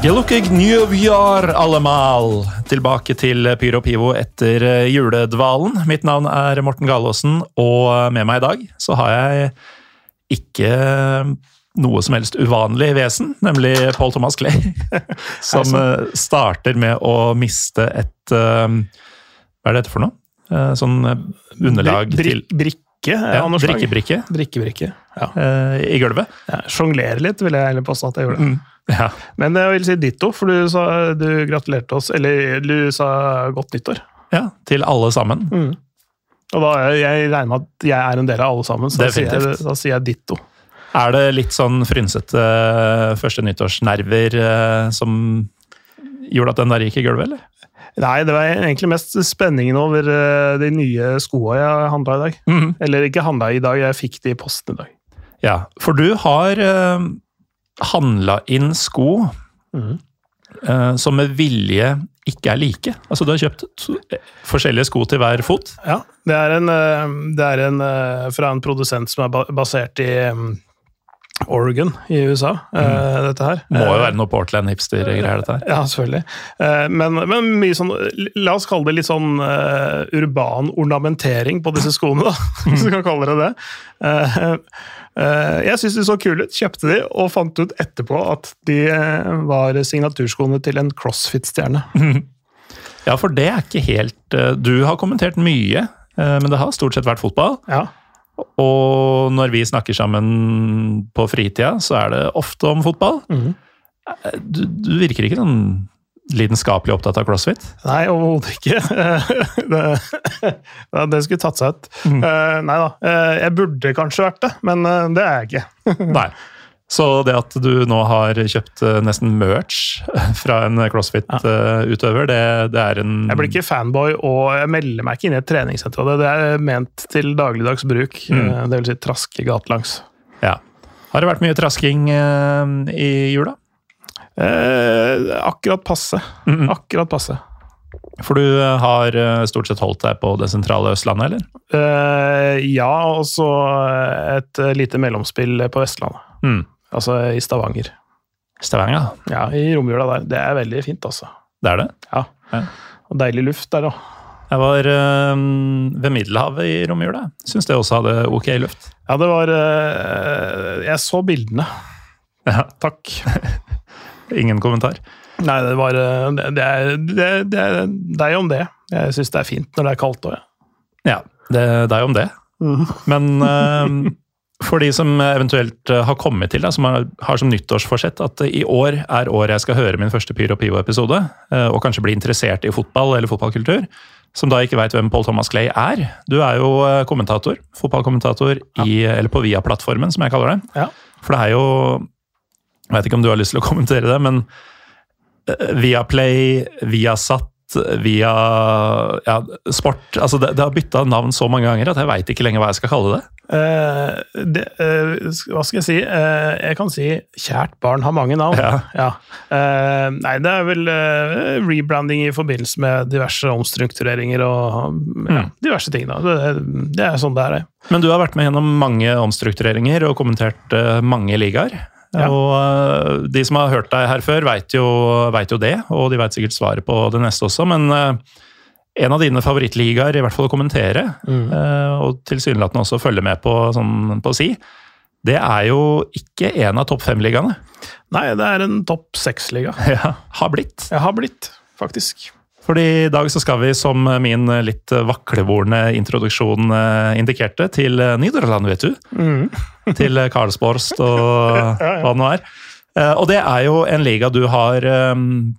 Gelukig nyvjar allemal. Tilbake til Pyro Pivo etter eh, juledvalen. Mitt navn er Morten Galaasen, og med meg i dag så har jeg ikke noe som helst uvanlig vesen, nemlig Paul Thomas Clay. Som eh, starter med å miste et eh, Hva er det dette for noe? Eh, Sånn eh, underlag til Brikke ja, drikkebrikke Drikkebrikke. Ja. eh, i gulvet. ja Sjonglere litt, vil jeg heller påstå at jeg gjorde. Ja. Men jeg vil si ditto, for du, sa, du gratulerte oss Eller du sa godt nyttår. ja, til alle sammen. Og da, jeg regner med at jeg er en del av alle sammen, så da sier, jeg, da sier jeg ditto. Er det litt sånn frynsete eh, første nyttårsnerver eh, som gjorde at den der gikk i gulvet, eller? Nei, det var egentlig mest spenningen over eh, de nye skoa jeg handla i dag. Mm. Eller ikke handla i dag, jeg fikk de i posten i dag. Ja, for du har handla inn sko mm. uh, som med vilje ikke er like. Altså du har kjøpt to, forskjellige sko til hver fot. Ja, det er en, eh, det er en eh, fra en produsent som er basert i mm, Oregon i USA, eh, dette her. Må jo Eh, være noe Portland-hipster-greier, dette her. Ja, selvfølgelig. Uh, Men, men mye sånn La oss kalle det litt sånn uh, urban ornamentering på disse skoene, da. Hvis du kan kalle det det. Eh, eh, Jeg syns de så kule ut, kjøpte de, og fant ut etterpå at de eh, var signaturskoene til en crossfit-stjerne. Ja, for det er ikke helt eh, Du har kommentert mye, eh, men det har stort sett vært fotball. Ja. Og når vi snakker sammen på fritida, så er det ofte om fotball. Mm. Du, du virker ikke sånn lidenskapelig opptatt av crossfit. Nei, overhodet ikke. det, det skulle tatt seg ut. Mm. nei da. Eh, jeg burde kanskje vært det, men eh, det er jeg ikke. Nei. Så det at du nå har kjøpt eh, nesten merch fra en crossfit-utøver, det, det er en Jeg blir ikke fanboy, og jeg melder meg ikke inn i et treningssenter. Det, det er ment til dagligdags bruk. Mm. eh, Det vil si traske gatelangs. Ja. Har det vært mye trasking eh, i jula? Eh, akkurat passe. Mhm. Akkurat passe. For du eh, har eh, stort sett holdt deg på det sentrale Østlandet, eller? Eh, ja, og så et eh, lite mellomspill på Vestlandet. Mm. Altså i Stavanger. Stavanger, Ja, i romjula der. Det er veldig fint, altså. det er det. Ja. Ja. Og deilig luft der òg. Jeg var øh, ved Middelhavet i romjula. Syns det også hadde ok luft. Ja, det var øh, Jeg så bildene. Ja. Takk. Ingen kommentar. Nei, det var eh, Det, er, det, det er deg om det. Jeg syns det er fint når det er kaldt òg, ja. Ja, det, er jo om det. Men eh, for de som eventuelt eh, har kommet til, da, som har, har som nyttårsforsett at i år er året jeg skal høre min første Pyro Pivo-episode, eh, og kanskje bli interessert i fotball eller fotballkultur, som da ikke veit hvem Paul Thomas Clay er. Du er jo eh, kommentator, fotballkommentator i, eller på Via-plattformen, som jeg kaller det. Ja. For det er jo Jeg vet ikke om du har lyst til å kommentere det, men Viaplay, Viasat, via ja, sport altså det, det har bytta navn så mange ganger at jeg veit ikke lenger hva jeg skal kalle det. Eh, det, uh, hva skal jeg si? Uh, jeg kan si 'kjært barn har mange navn'. Ja. Eh, nei, det er vel rebranding i forbindelse med diverse omstruktureringer og ja, Mm. diverse ting. da. Det, det er sånn det er. Men du har vært med gjennom mange omstruktureringer og kommentert mange ligaer. Ja. Og de som har hørt deg her før, veit jo, vet jo det, og de veit sikkert svaret på det neste også, men en av dine favorittligaer, i hvert fall å kommentere, eh, og tilsynelatende også følge med på, sånn, på si, det er jo ikke en av topp fem-ligaene. Nei, det er en topp seks-liga. Ja, har blitt. Jeg har blitt, faktisk. Fordi i dag så skal vi, som min litt vaklevorne introduksjon eh, indikerte, til eh, vet du. Mm. Til Karlsborst og hva det nå er. Og det er jo en liga du har um,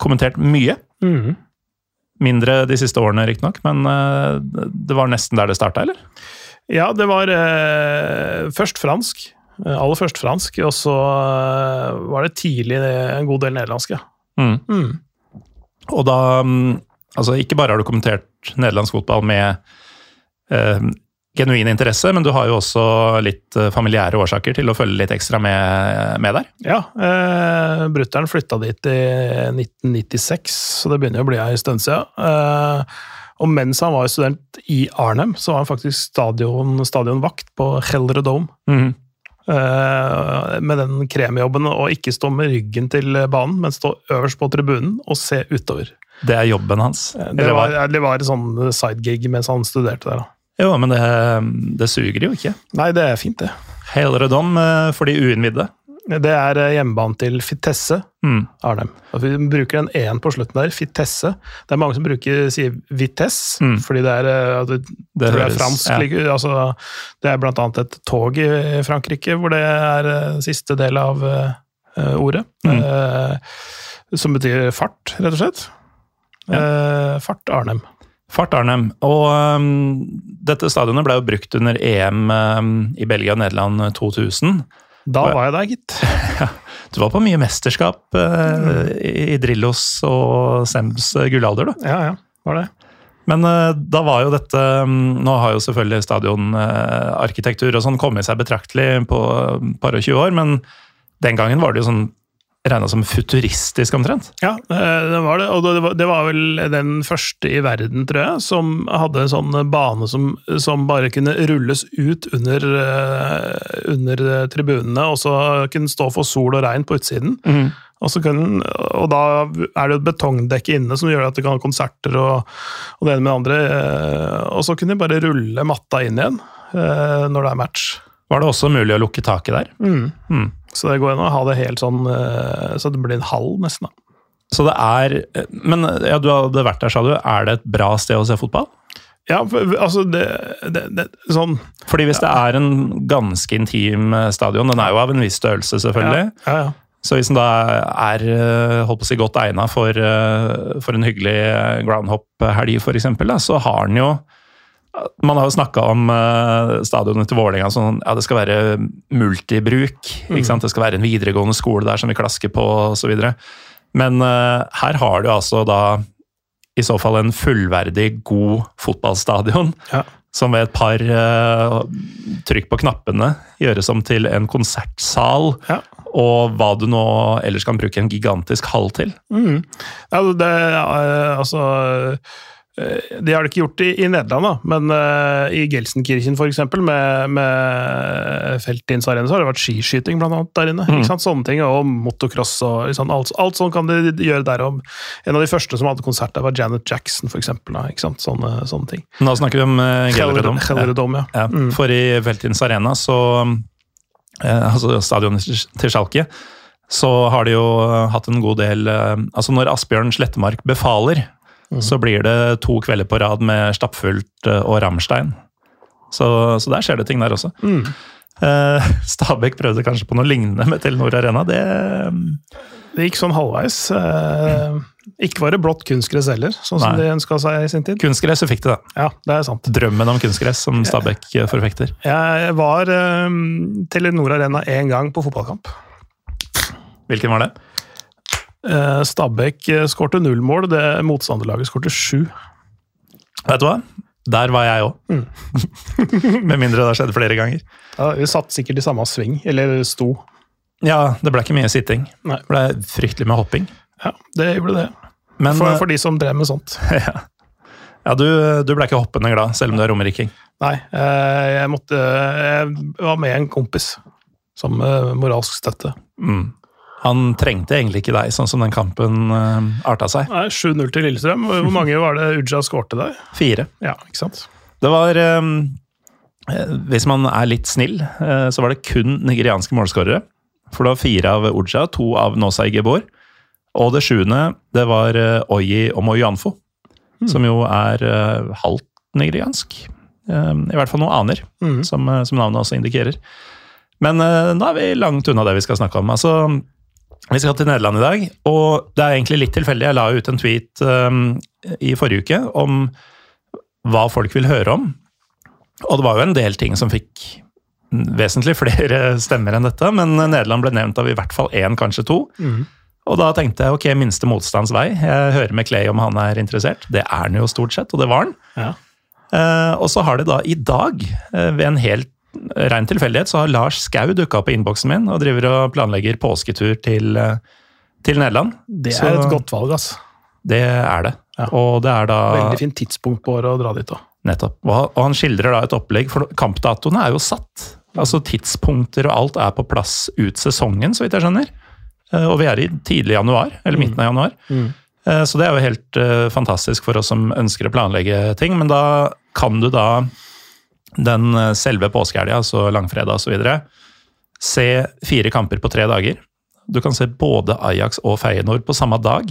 kommentert mye. Mhm. Mindre de siste årene, riktignok, men eh, det var nesten der det starta, eller? Ja, det var eh, først fransk. Eh, Aller først fransk, og så eh, var det tidlig en god del nederlandsk, ja. Mm. Mm. Og da mm, Altså, ikke bare har du kommentert nederlandsk fotball med eh, genuin interesse, men du har jo også litt eh, familiære årsaker til å følge litt ekstra med, med der. Ja, eh, Brutter'n flytta dit i 1996, så det begynner jo å bli ei stund siden. Eh, og mens han var student i Arnhem, så var han faktisk stadion, stadionvakt på Hellre Dome. Mhm. Eh, med den kremjobben å ikke stå med ryggen til banen, men stå øverst på tribunen og se utover. Det er jobben hans. Det Eller var, det var en sånn sidegig mens han studerte der. da. Jo, men det, det suger jo ikke. Nei, det er fint, det. Helredom eh, for de uinnvidde. Det er eh, hjemmebanen til Fitesse Mm. Arnhem. Vi bruker en én på slutten der, Fitesse. Det er mange som bruker, sier Vitesse, Mm. fordi det er, eh, det, Det er fransk. ja. Altså, det er blant annet et tog i Frankrike hvor det er siste del av uh, ordet. Mm. Uh, som betyr fart, rett og slett. Eh, fart Arnhem. Fart Arnhem. Og um, dette stadionet ble jo brukt under EM um, i Belgia og Nederland 2000. Da var jeg der, gitt. Du var på mye mesterskap uh, i Drillos og Sems øh, gullalder, du. Ja, ja, var det. Men øh, da var jo dette øhm, Nå har jo selvfølgelig stadionarkitektur og sånn kommet seg betraktelig på et par og 20 år, men den gangen var det jo sånn regna som futuristisk omtrent. Ja, eh, det var det. Og det var, det var vel den første i verden, tror jeg, som hadde en sånn bane som, som bare kunne rulles ut under, eh, under tribunene, og så kunne stå for sol og regn på utsiden. Og, så kunne, og da er det et betongdekke inne som gjør at du kan ha konserter og, og det ene med det andre. eh, Og så kunne de bare rulle matta inn igjen når det er match. Var det også mulig å lukke taket der? Mm. Så det går an å ha det helt sånn eh, så det blir en halv, nesten. da. Så det er Men ja, du hadde vært der, sa du. Er det et bra sted å se fotball? Ja, for, altså det, det, det Sånn Fordi hvis det er en ganske intim eh, stadion, den er jo av en viss størrelse, selvfølgelig. Ja, ja. Så hvis den da er eh, holdt på å si, godt egna for, eh, for en hyggelig eh, groundhop-helg, f.eks., så har den jo Man har jo snakka om eh, stadionet til Vålerenga sånn ja, det skal være multibruk. ikke sant? Det skal være en videregående skole der som vi klasker på, osv. Men uh, her har du altså da i så fall en fullverdig, god fotballstadion. Ja. Som ved et par uh, trykk på knappene gjøres om til en konsertsal. Ja. Og hva du nå ellers kan bruke en gigantisk hall til. Mm. Ja, det, altså eh, De har det ikke gjort i, i Nederland, da, men uh, i Gelsenkirchen eksempel, med, med Feltins arena, så har det vært skiskyting blant annet der inne. Ikke sant? Sånne ting, Og motocross og liksom, alt, alt sånt kan de gjøre der. Og en av de første som hadde konsert der, var Janet Jackson, for eksempel. Da, ikke sant? Sånne, sånne ting. Nå snakker vi om uh, Gelredom. Gelredom, ja. Ja, for i Feltins Arena, så uh, Altså stadionet til Schalke, så har de jo eh, hatt en god del eh, Altså når Asbjørn Slettemark befaler, så blir det to kvelder på rad med stappfullt eh, og Rammstein. Så, så der skjer det ting der også. Eh, Stabæk prøvde kanskje på noe lignende med Telenor Arena. Det Det gikk sånn halvveis. Uh, ikke var det blått kunstgress heller, sånn som Nei. de ønska seg i sin tid. Kunstgress fikk de, da. Ja, det er sant. Drømmen om kunstgress som Stabæk forfekter. Jeg var uh, Telenor Arena én gang på fotballkamp. Hvilken var det? Eh, Stabæk eh, skårte null mål, det motstanderlaget skårte sju. Vet du hva? Der var jeg òg. Med mindre det har skjedd flere ganger. Ja, vi satt sikkert i samme sving, eller sto. Ja, det ble ikke mye sitting. Nei. Det ble fryktelig med hopping. Ja, det gjorde det. Men For, eh, for de som drev med sånt. ja, ja du, du ble ikke hoppende glad, selv om du er romeriking. Nei, jeg måtte Jeg var med en kompis som moralsk støtte. Mm. Han trengte egentlig ikke deg, sånn som den kampen uh, arta seg. Nei, 7-0 til Lillestrøm. Hvor mange var det Uja skårte der? Fire. Ja, ikke sant? Det var eh, Hvis man er litt snill, uh, så var det kun nigerianske målskårere. For det var fire av Uja, to av Nosa Igebor. Og det sjuende, det var uh, Oyi Omoyanfo. Som jo er uh, halvt nigeriansk. I hvert fall noe aner, mm. som, som navnet også indikerer. Men nå er vi langt unna det vi skal snakke om. Altså, vi skal til Nederland i dag, og det er egentlig litt tilfeldig. Jeg la ut en tweet um, i forrige uke om hva folk vil høre om. Og det var jo en del ting som fikk vesentlig flere stemmer enn dette, men Nederland ble nevnt av i hvert fall én, kanskje to. Og da tenkte jeg ok, minste motstands vei. Jeg hører med Clay om han er interessert. Det er han jo stort sett, og det var han. Ja. Uh, og så har det da i dag, uh, ved en helt ren tilfeldighet, så har Lars Skau dukka opp i innboksen min og driver og planlegger påsketur til, eh, til Nederland. Det Så er et godt valg, altså. Det er det. Ja. Og det er da Veldig fint tidspunkt på året å dra dit òg. Nettopp. Og han skildrer da et opplegg, for kampdatoene er jo satt. Altså Tidspunkter og alt er på plass ut sesongen, så vidt jeg skjønner. Eh, Og vi er i tidlig januar, eller midten av januar. Mm. Så det er jo helt eh, fantastisk for oss som ønsker å planlegge ting. Men da kan du da den eh, selve påskehelga, altså langfredag osv., se fire kamper på tre dager. Du kan se både Ajax og Feyenoord på samme dag.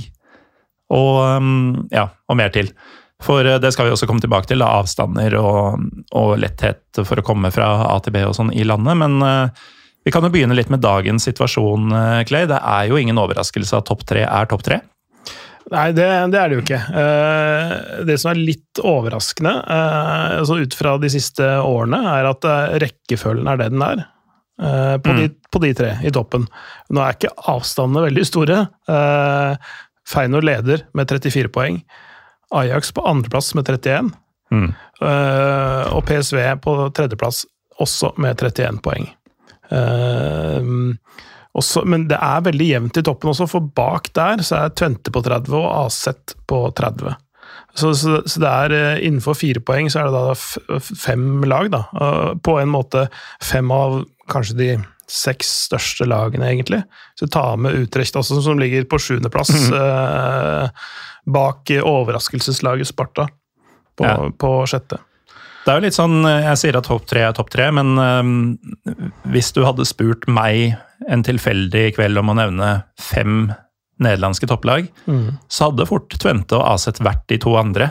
Og um, ja, og mer til. For eh, det skal vi også komme tilbake til, avstander og, og letthet for å komme fra A til B og sånn i landet. Men eh, vi kan jo begynne litt med dagens situasjon, Clay. Det er jo ingen overraskelse at topp tre er topp tre. Nei, det, det er det jo ikke. Eh, det som er litt overraskende, eh, altså ut fra de siste årene, er at eh, rekkefølgen er det den er. På, på, de, på de tre i toppen. Nå er ikke avstandene veldig store. Feinor leder med 34 poeng. Ajax på andreplass med 31. Mm. Og PSV på tredjeplass også med 31 poeng. Eh, også, men det er veldig jevnt i toppen også, for bak der så er Tvente på 30 og Aset på 30. Så, så, så det er eh, innenfor fire poeng så er det da fem lag, da. På en måte fem av kanskje de seks største lagene, egentlig. Så ta med Utrecht også, som ligger på sjuendeplass, eh, bak overraskelseslaget Sparta på, Ja. på sjette. Det er jo litt sånn, Jeg sier at topp tre er topp tre, men um, hvis du hadde spurt meg en tilfeldig kveld om å nevne fem nederlandske topplag, så hadde fort Tvente og Aset vært de to andre,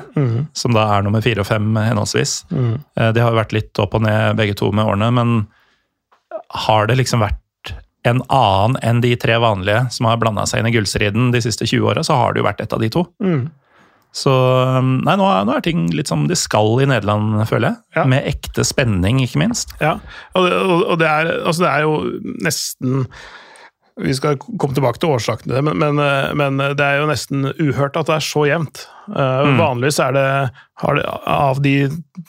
som da er nummer fire og fem henholdsvis. Mm. De har jo vært litt opp og ned begge to med årene, men har det liksom vært en annen enn de tre vanlige som har blanda seg inn i gullstriden de siste 20 åra, så har det jo vært et av de to. Så nei, nå er, nå er ting litt som de skal i Nederland, føler jeg. Ja. Med ekte spenning, ikke minst. Ja, og og og det, er, altså det er jo nesten Vi skal komme tilbake til årsakene men, men, eh, men det er jo nesten uhørt at det er så jevnt. Eh, Vanligvis er det, har det Av de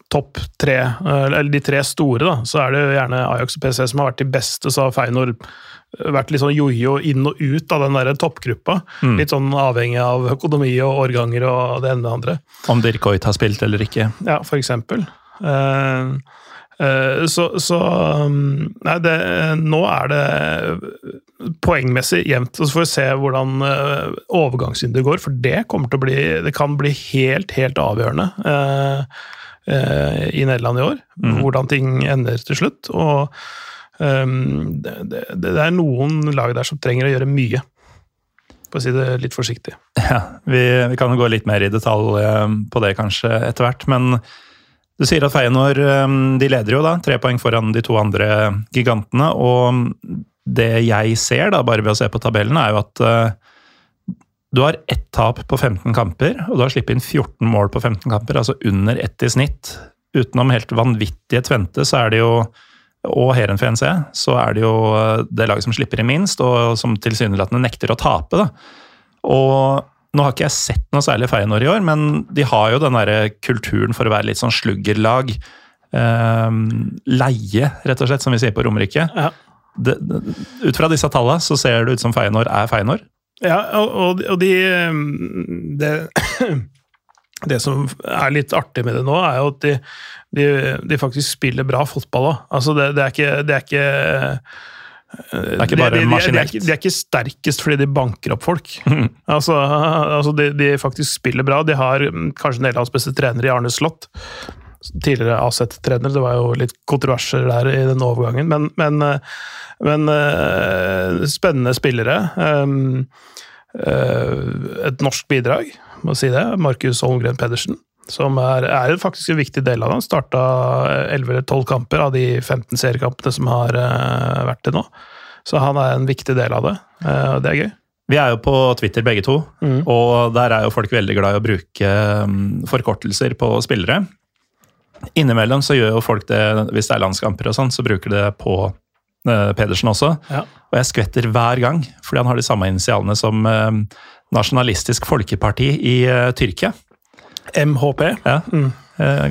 topp tre, eh, eller de tre store, da, så er det jo gjerne Ajax og PC som har vært de beste, så har Feinor vært litt sånn jojo inn og ut av den der toppgruppa. Litt sånn avhengig av økonomi og årganger og det ene og det andre. Om Dirk Hoit har spilt eller ikke. Ja, for eksempel. Uh, uh, så, så um, Nei, det, nå er det poengmessig jevnt. Og så får vi se hvordan uh, overgangsvinduet går, for det kommer til å bli Det kan bli helt, helt avgjørende eh, i Nederland i år. Hvordan ting ender til slutt. Og um, det, det, er noen lag der som trenger å gjøre mye. For å si det litt forsiktig. Ja, vi, vi kan jo gå litt mer i detalj eh, på det kanskje etter hvert, men du sier at Feyenoord eh, de leder jo da, tre poeng foran de to andre gigantene, og det jeg ser da, bare ved å se på tabellen, er jo at eh, du har ett tap på 15 kamper, og du har sluppet inn 14 mål på 15 kamper, altså under ett i snitt. Utenom helt vanvittige Tvente, så er det jo og Heerenveen, ser jeg, så er det jo eh, det laget som slipper inn minst, og som tilsynelatende nekter å tape. da. Og nå har ikke jeg sett noe særlig Feyenoord i år, men de har jo den der kulturen for å være litt sånn sluggerlag. Eh, leie, rett og slett, som vi sier på Romerike. Ja. Ut fra disse tallene så ser det ut som Feyenoord er Feyenoord. Ja, og, og- og de det, det som er litt artig med det nå, er jo at de, de, de faktisk spiller bra fotball òg. Altså, det, det er ikke Det er ikke Det er ikke bare de, de, de, er maskinelt. ikke, de er ikke sterkest fordi de banker opp folk. Altså, altså de, de faktisk spiller bra. De har mm, kanskje Nederlands beste trener i Arne Slott. Tidligere AZ-trener. Det var jo litt kontroverser der i den overgangen, men, men, eh, men eh, spennende spillere. Um, eh, et norsk bidrag, må si det. Markus Holmgren Pedersen. Som er, er faktisk en viktig del av det. Han starta 11 eller 12 kamper av de 15 seriekampene som har eh, vært til nå. Så han er en viktig del av det, eh, det er gøy. Vi er jo på Twitter begge to, og der er jo folk veldig glad i å bruke mm, forkortelser på spillere. Innimellom så gjør jo folk det, hvis det er landskamper og sånn, så bruker de det på eh, Pedersen også. Ja. Og jeg skvetter hver gang, fordi han har de samme initialene som eh, Nasjonalistisk Folkeparti i eh, Tyrkia. MHP. Ja. Mm.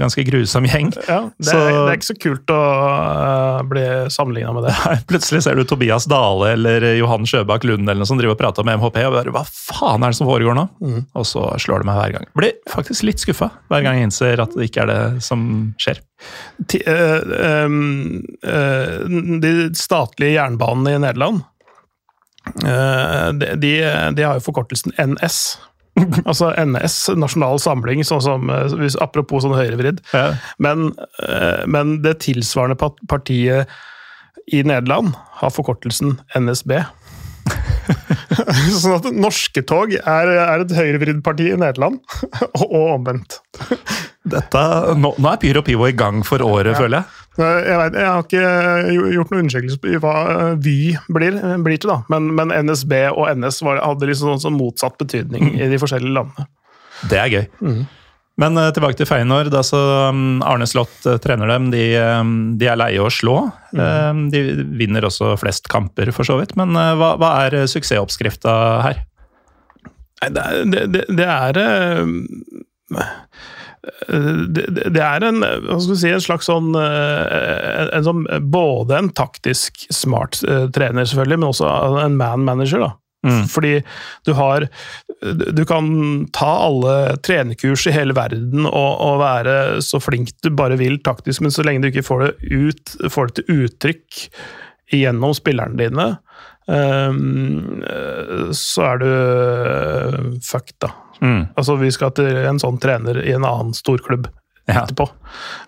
ganske grusom gjeng. Ja, det, er, det er ikke så kult å uh, bli sammenligna med det. Plutselig ser du Tobias Dale eller Johan Sjøbakk Lund eller noe som driver og prater om MHP, og bare hva faen er det som foregår nå? Og så slår det meg hver gang. Blir faktisk litt skuffa hver gang jeg innser at det ikke er det som skjer. T uh, um, uh, de statlige jernbanene i Nederland eh, de, de, de har jo forkortelsen NS. altså NS, Nasjonal Samling, sånn som, eh, apropos sånn høyrevridd. Ja. Men, eh, men det tilsvarende partiet i Nederland har forkortelsen NSB. sånn at norske tog er, er et høyrevridd parti i Nederland, og, og omvendt. Dette, nå, nå er Pyro Pivo i gang for året, føler jeg. Jeg, vet, jeg har ikke gjort noen undersøkelse på hva eh, Vy blir, blir til, da. Men, men NSB og NS var, hadde liksom sånn, sånn motsatt betydning i de forskjellige landene. Det er gøy. Men uh, tilbake til Feinor, um, Arne Slott uh, trener dem. De, um, de er leie å slå. Um, de vinner også flest kamper, for så vidt. Men uh, hva, hva er eh, suksessoppskrifta her? Nei, det det, det, det er eh, det, det- er en, si, en slags sånn, eh, en, en sånn Både en taktisk smart eh, trener, selvfølgelig, men også en man-manager. da. Fordi du har Du kan ta alle trenerkurs i hele verden og, og være så flink du bare vil taktisk, men så lenge du ikke får det, ut, får det til uttrykk gjennom spillerne dine, eh, så er du fucked, da. Mm. Altså, vi skal til en sånn trener i en annen storklubb Ja. etterpå.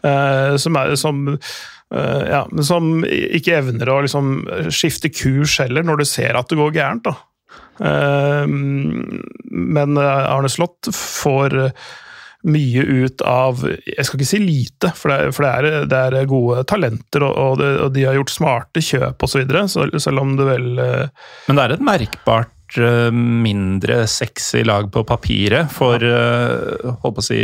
Uh, som, er, som, uh, ja, som ikke evner å liksom skifte kurs heller, når du ser at det går gærent. da. Uh, men Arne Slott får mye ut av Jeg skal ikke si lite, for det er, for det er, det er gode talenter, og, og, det, og de har gjort smarte kjøp osv., så selv om det vel Men det er et merkbart mindre sexy lag på papiret for uh, holdt på å si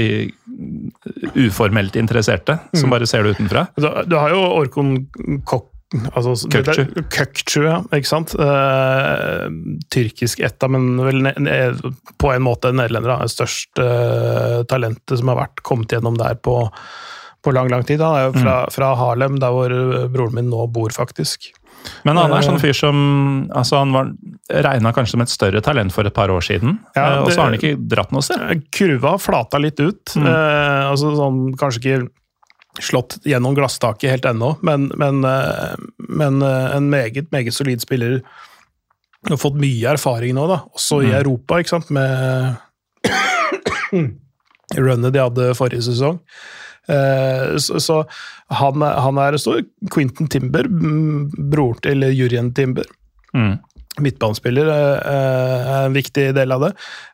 uformelt interesserte, som bare ser det utenfra. Du, du har jo Orkon Kokk Altså, Kökçü. Ja. Ikke sant? Eh, tyrkisk etta, men vel ne, ne, på en måte nederlender. Det største uh, talentet som har vært kommet gjennom der på, på lang, lang tid. Han er jo fra, fra Harlem, der hvor eh, broren min nå bor, faktisk. Men han er Eh. sånn fyr som altså Han var regna kanskje som et større talent for et par år siden, Ja, eh, og så har han ikke dratt noe sted. Eh, Kurva flata litt ut. Eh, altså sånn, Kanskje ikke slått gjennom glasstaket helt ennå, men, men, men en meget, meget solid spiller. Har fått mye erfaring nå, da, også i Europa, ikke sant, med runnet de hadde forrige sesong. Eh, Så, han, han er stor. Quentin Timber, broren bror til Jurien Timber Mm. midtbanespiller eh, er en viktig del av det.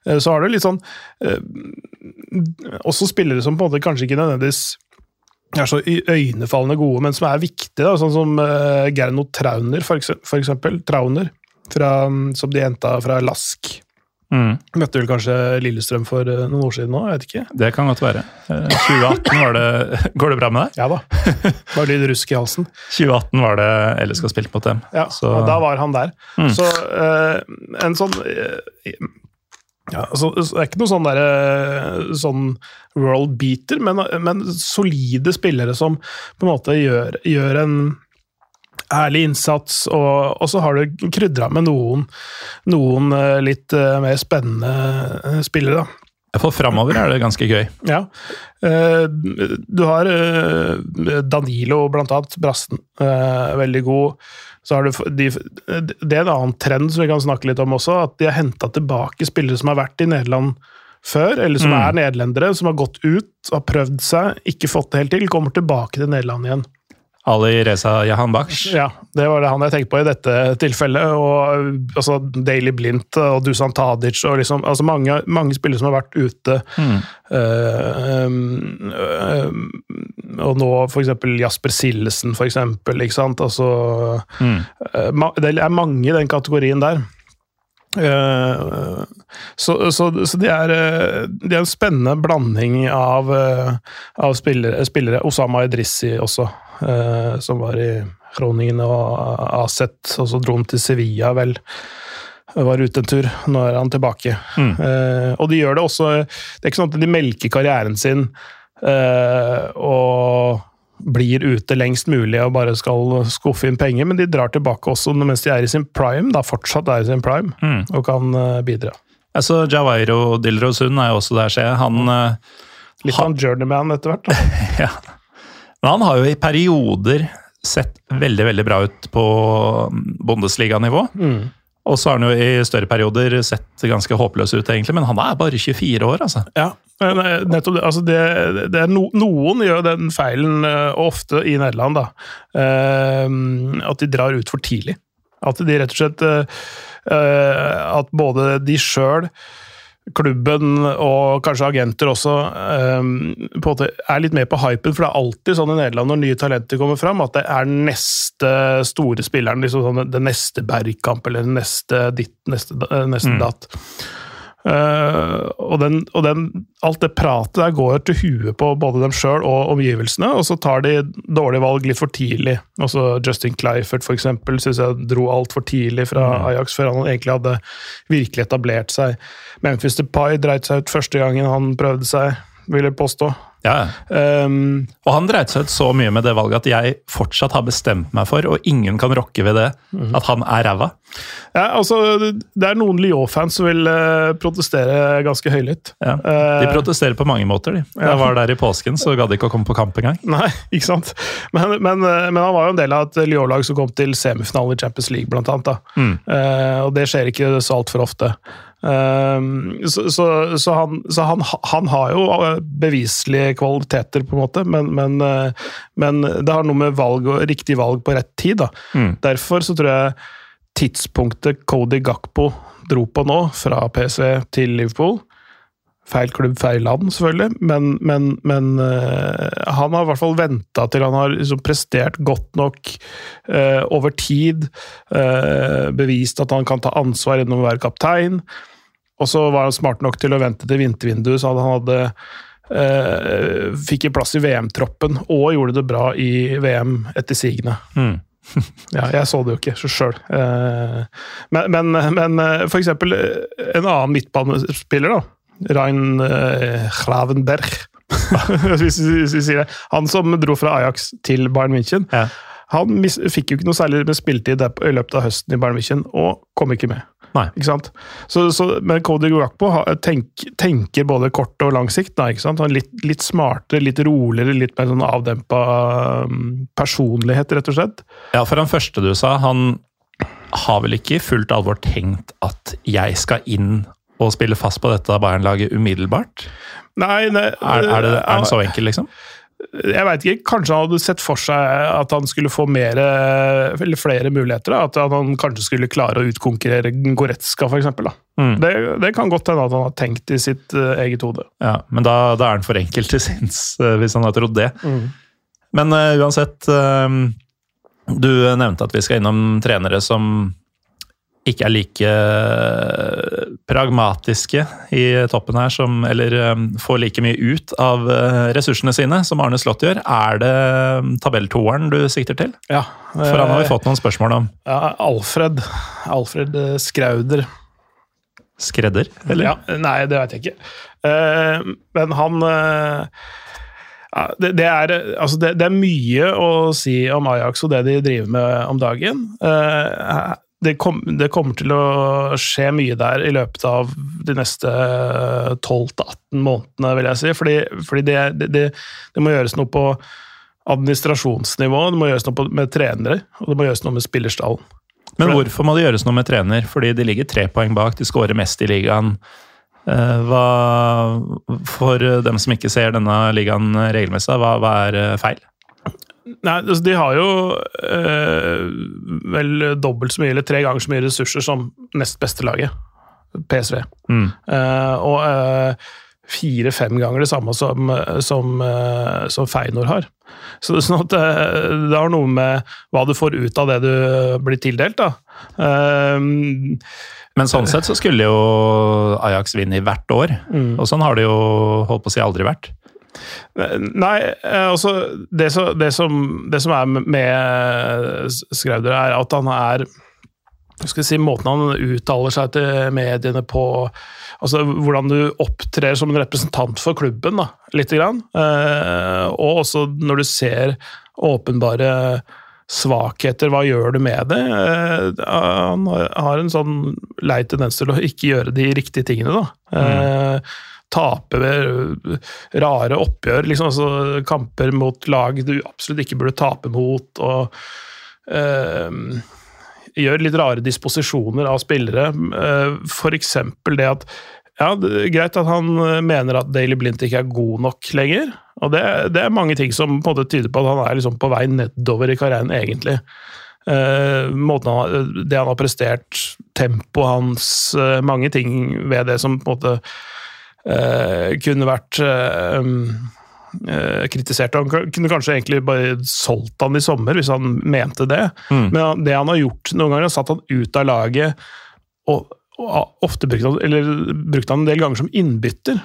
Eh, Så har du litt sånn eh, Også spillere som på en måte kanskje ikke nødvendigvis er så øynefallende gode, men som er viktige, da, sånn som Gernot Trauner, for, eksempel. Trauner, fra, mm, som de henta fra Lask. Mm. Møtte vel kanskje Lillestrøm for eh, noen år siden nå, jeg vet ikke. Det kan godt være. Eh, 2018 var det Går det bra med deg? Ja da. Bare litt rusk i halsen. 2018 var det LSK spilt mot dem. Ja, Så- da var han der. Mm. Så eh, en sånn eh, ja, altså, Det er ikke noe sånn derre sånn world beater, men, men solide spillere som på en måte gjør, gjør en ærlig innsats, og, og så har du krydra med noen, noen eh, litt eh, mer spennende eh, spillere, da. Fall framover er det ganske gøy. Ja. Du har Danilo, blant annet. Brassen. eh, Veldig god. Så har du de, Det er en annen trend som vi kan snakke litt om også, at de har henta tilbake spillere som har vært i Nederland før, eller som er nederlendere, som har gått ut, har prøvd seg, ikke fått det helt til, kommer tilbake til Nederland igjen. Ali Reza Jahan Baksh. Ja, det var det han jeg tenkte på i dette tilfellet. og altså Daily Blindt og Dusan Tadic og liksom, altså mange, mange spillere som har vært ute. Mm. Uh, um, um, og nå f.eks. Jasper Sillesen, eksempel. Ikke sant? Altså, Mm. uh, det er mange i den kategorien der. Eh, så, så, så det, er, eh, det er en spennende blanding av, av spillere, spillere. Osama Idrissi også, som var i Groningen og Aset, og så dro han til Sevilla, vel. Var ute en tur. Nå er han tilbake. Mm. Eh, og de gjør det også Det er ikke sånn at de melker karrieren sin eh, og blir ute lengst mulig og bare skal skuffe inn penger, men de drar tilbake også mens de er i sin prime, da fortsatt er i sin prime, Mm. og kan eh, bidra. Altså, Jawairo Dilrosund er jo også der, ser jeg. Han, eh, Litt av en journeyman etter hvert. ja. Men han har jo i perioder sett veldig veldig bra ut på Bundesliga-nivå. Mm. Og så har han jo i større perioder sett ganske håpløs ut, egentlig, men han er bare 24 år, altså. Ja, men eh, nettopp det. Altså det, det er no, noen gjør den feilen, eh, og ofte i Nederland, da, eh, at de drar ut for tidlig. At de rett og slett At både de sjøl, klubben og kanskje agenter også eh, på en måte er litt med på hypen, for det er alltid sånn i Nederland når nye talenter kommer fram, at det er neste store spilleren, liksom sånn det neste Bergkamp eller neste ditt, neste, eh, neste Mm. datt. Eh, og, den, og den, alt det pratet der går til huet på både dem sjøl og omgivelsene, og så tar de dårlige valg litt for tidlig. Også Justin Clifford for eksempel, synes jeg dro altfor tidlig fra Ajax før han egentlig hadde virkelig etablert seg. Memphis Depay dreit seg ut første gangen han prøvde seg, vil jeg påstå. Ja. Um, Og han dreit seg ut så mye med det valget at jeg fortsatt har bestemt meg for, og ingen kan rokke ved det, at han er ræva. ja, altså, det er noen Lyon-fans som vil uh, protestere ganske høylytt. Ja. De Eh, protesterer på mange måter, de. Jeg var der i påsken, så gadd ikke å komme på kamp engang. Nei, ikke sant. Men, men, eh, men han var jo en del av et Lyon-lag som kom til semifinalen i Champions League, blant annet. Mm. Uh, og det skjer ikke så altfor ofte. Eh, så så, så, han, så han, han har jo eh, beviselige kvaliteter, på en måte, men, men, eh, men det har noe med valg og riktig valg på rett tid. Da. Mm. Derfor så tror jeg tidspunktet Cody Gakpo dro på nå, fra PSV til Liverpool Feil klubb, feil land, selvfølgelig, men, men, men eh, han har i hvert fall venta til han har liksom prestert godt nok eh, over tid. eh, bevist at han kan ta ansvar gjennom å være kaptein. Og så var han smart nok til å vente til vintervinduet, så han hadde eh, Fikk en plass i VM-troppen og gjorde det bra i VM etter sigende. Mm. Ja, jeg så det jo ikke sjøl. Men, men, men eh, for eksempel eh, en annen midtbanespiller, da. Rein eh, Gravenberg. hvis, vi, sier det. Han som dro fra Ajax til Bayern München. Ja. Han mis, fikk jo ikke noe særlig med spilletid i løpet av høsten i Bayern München, og kom ikke med. Nei. Ikke sant? Så, så, men Cody Gakpo tenk, tenker både kort og lang sikt. Da, ikke sant? Han er litt, litt smartere, litt roligere, litt mer sånn avdempa um, personlighet, rett og slett. Ja, for han første du sa, han har vel ikke i fullt alvor tenkt at jeg skal inn og spille fast på dette Bayern-laget umiddelbart? Nei, nei Er, er, det, er han så enkel, liksom? Jeg veit ikke. Kanskje han hadde sett for seg at han skulle få mer, flere muligheter. Da. At han kanskje skulle klare å utkonkurrere Goretzka, f.eks. Mm. Det, det kan godt hende at han har tenkt i sitt eh, eget hode. Ja, men da, da er han for enkel til sinns, eh, hvis han har trodd det. Mm. Men uh, uansett uh, Du nevnte at vi skal innom trenere som ikke er like eh, pragmatiske i toppen her, som, eller eh, får like mye ut av eh, ressursene sine som Arne Slott gjør. Er det tabelltoeren du sikter til? Ja, For han har vi fått noen spørsmål om. ja, Alfred. Alfred Skrauder. Skredder, eller? Ja, nei, det veit jeg ikke. Men han ja, det, det, er, altså det, det er mye å si om Ajax og det de driver med om dagen. Eh, det, kom, det kommer til å skje mye der i løpet av de neste 12-18 månedene, vil jeg si. Fordi, fordi det, det, det, det må gjøres noe på administrasjonsnivå, det må gjøres noe på, med trenere, og det må gjøres noe med spillerstallen. Men hvorfor må det gjøres noe med trener? Fordi de ligger tre poeng bak, de skårer mest i ligaen. Eh, Hva, for dem som ikke ser denne ligaen regelmessig, hva, hva er eh, feil? Nei, altså, de har jo eh, vel dobbelt så mye, eller tre ganger så mye ressurser som nest beste laget, PSV. Mm. Eh, og eh, fire-fem ganger det samme som, som, eh, som Feinor har. Så det, er sånn at det, det har noe med hva du får ut av det du blir tildelt, da. Eh, Men sånn sett så skulle jo Ajax vinne i hvert år. Mm. Og sånn har det jo holdt på å si aldri vært. Nei, eh, altså det, som- det, som, det som er med Skrauder, er at han er skal si, Måten han uttaler seg til mediene på, altså hvordan du opptrer som en representant for klubben, da, lite grann. Eh, og også når du ser åpenbare svakheter, hva gjør du med det? Eh, han har en sånn lei tendens til å ikke gjøre de riktige tingene, da. Eh, tape med rare oppgjør, liksom, altså kamper mot lag du absolutt ikke burde tape mot, og eh, gjør litt rare disposisjoner av spillere. Uh, for eksempel det at ja, det er greit at han mener at Daily Blint ikke er god nok lenger. Og det, det er mange ting som på en måte tyder på at han er liksom på vei nedover i karrieren, egentlig. Eh, han, det han har prestert, tempoet hans, eh, mange ting ved det som på en måte eh, kunne vært eh, eh, kritisert. Han kunne kanskje egentlig bare solgt han i sommer, hvis han mente det. Men det han har gjort noen ganger, har satt han ut av laget, og, og ofte brukt han, eller brukt han en del ganger som innbytter.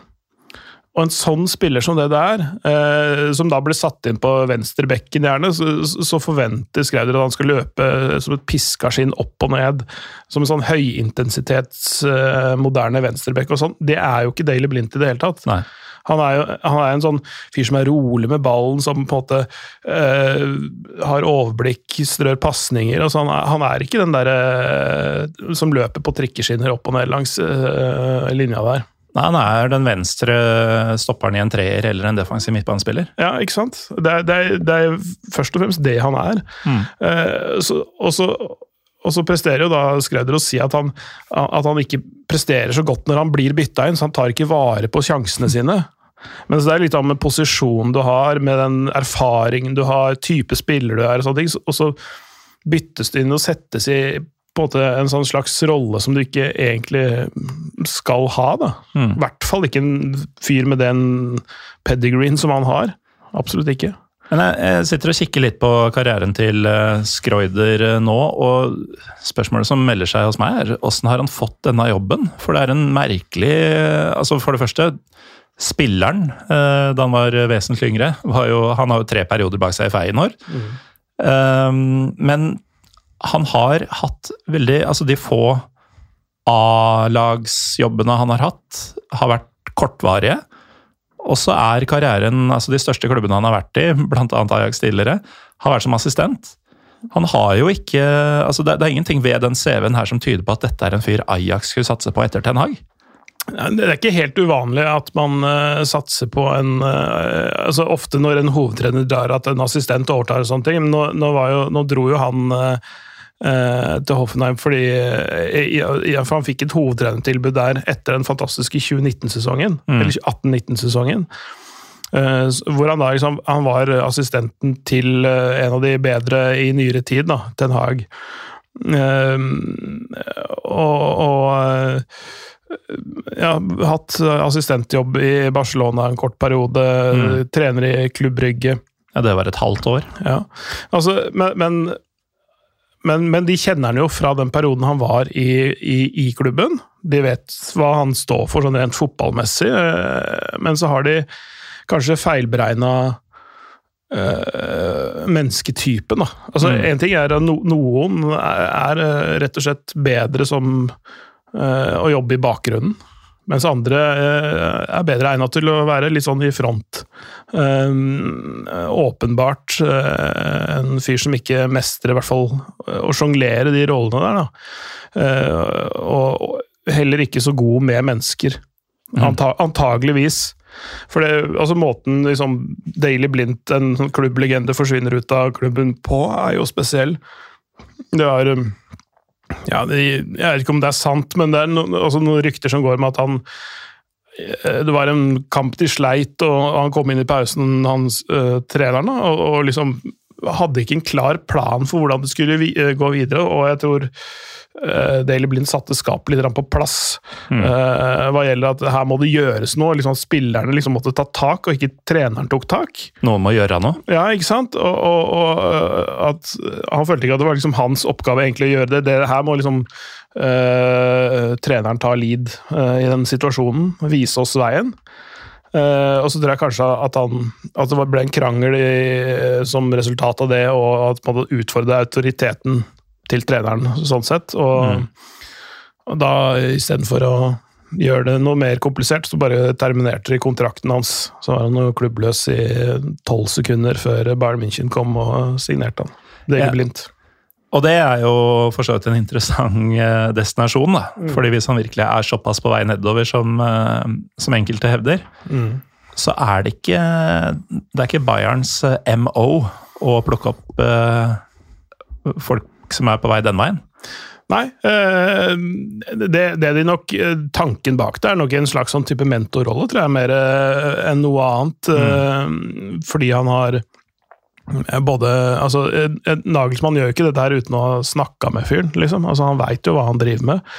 Og en sånn spiller som det der, eh, som da ble satt inn på venstrebekken gjerne, så, så forventer Skreider at han skal løpe som et piskaskinn opp og ned. Som en sånn høyintensitets eh, moderne venstrebekk og sånn. Det er jo ikke Daily Blindt i det hele tatt. Nei. Han er jo han er en sånn fyr som er rolig med ballen, som på en måte eh, har overblikk, strør pasninger. Altså han, han er ikke den derre eh, som løper på trikkeskinner opp og ned langs eh, linja der. Nei, han er den venstre stopperen i en treer eller en defensiv midtbanespiller. Ja, ikke sant? Det er, det er, det er først og fremst det han er. Eh, så, og, så, og så presterer jo da Skreider å si at han, at han ikke presterer så godt når han blir bytta inn, så han tar ikke vare på sjansene sine. Men så det er litt av med posisjonen du har, med den erfaringen du har, type spiller du er, og sånne ting, og så byttes det inn og settes i på en måte en sånn slags rolle som du ikke egentlig skal ha. da. I hvert fall ikke en fyr med den pedigreen som han har. Absolutt ikke. Men jeg, jeg sitter og kikker litt på karrieren til uh, Skroider uh, nå, og spørsmålet som melder seg hos meg, er åssen har han fått denne jobben? For det er en merkelig uh, Altså, for det første, spilleren da han var vesentlig yngre, var jo, han har jo tre perioder bak seg i Feyenoord. Um, men han har hatt veldig Altså, de få A-lagsjobbene han har hatt, har vært kortvarige. Og så er karrieren, altså de største klubbene han har vært i, bl.a. Ajax tidligere, har vært som assistent. Han har jo ikke altså det, det er ingenting ved den CV-en her som tyder på at dette er en fyr Ajax skulle satse på etter Ten Hag. Det er ikke helt uvanlig at man uh, satser på en uh, altså Ofte når en hovedtrener drar at en assistent overtar og sånne ting, men nå, nå, jo, nå dro jo han eh, til Hoffenheim fordi eh, han fikk et hovedtrenertilbud der etter den fantastiske 2019-sesongen, eller 18-19-sesongen. Eh, hvor han da liksom Han var assistenten til eh, en av de bedre i nyere tid, da, Ten Hag. Eh, og, og eh, ja, hatt assistentjobb i Barcelona en kort periode. Trener i Klubb Brygge. Ja, det var et halvt år. Ja. Altså, men, men, men, men de kjenner han jo fra den perioden han var i, i, i klubben. De vet hva han står for sånn rent fotballmessig, eh, men så har de kanskje feilberegna uh, mennesketypen. Da. Altså, En ting er at no, noen er, er eh, rett og slett bedre som eh, å jobbe i bakgrunnen. Mens andre eh, er bedre egnet til å være litt sånn i front. Um, åpenbart eh, en fyr som ikke mestrer i hvert fall å sjonglere de rollene der. Da. Eh, og, heller ikke så god med mennesker. Anta, antageligvis. For det, altså måten liksom Daily Blindt, en sånn klubblegende, forsvinner ut av klubben på, er jo spesiell. Det er um, ja, det, Jeg vet ikke om det er sant, men det er no, også noen rykter som går med at han eh, Det var en kamp de sleit, og han kom inn i pausen, hans uh, treneren, og, og liksom hadde ikke en klar plan for hvordan det skulle vi, uh, gå videre, og jeg tror uh, Daily Blind satte skapet litt på plass. eh, hva gjelder at her må det gjøres noe. liksom at Spillerne liksom måtte ta tak, og ikke treneren tok tak. Noe må gjøre noe. Ja, ikke sant? Og, og, og at Han følte ikke at det var liksom hans oppgave egentlig å gjøre det. Det her må liksom treneren ta lead øh, i den situasjonen. Vise oss veien. Uh, og så tror jeg kanskje at, han, at det ble en krangel i, som resultat av det, og at man utfordret autoriteten til treneren, sånn sett. Og, og da istedenfor å gjøre det noe mer komplisert, så bare terminerte de kontrakten hans. Så var han jo klubbløs i tolv sekunder før Bayern München kom og signerte han. Det gikk blindt. Og det er jo for så vidt en interessant eh, destinasjon, da. Fordi hvis han virkelig er såpass på vei nedover som, eh, som enkelte hevder, så er det ikke Det er ikke Bayerns eh, MO å plukke opp eh, folk som er på vei den veien. Nei, eh, det, det de nok Tanken bak det er nok en slags sånn type mentorrolle, tror jeg, mer enn noe annet. eh, Fordi han har både altså, eh, eh, Nagelsmann gjør ikke dette her uten å ha snakka med fyren. liksom. Altså, Han veit jo hva han driver med.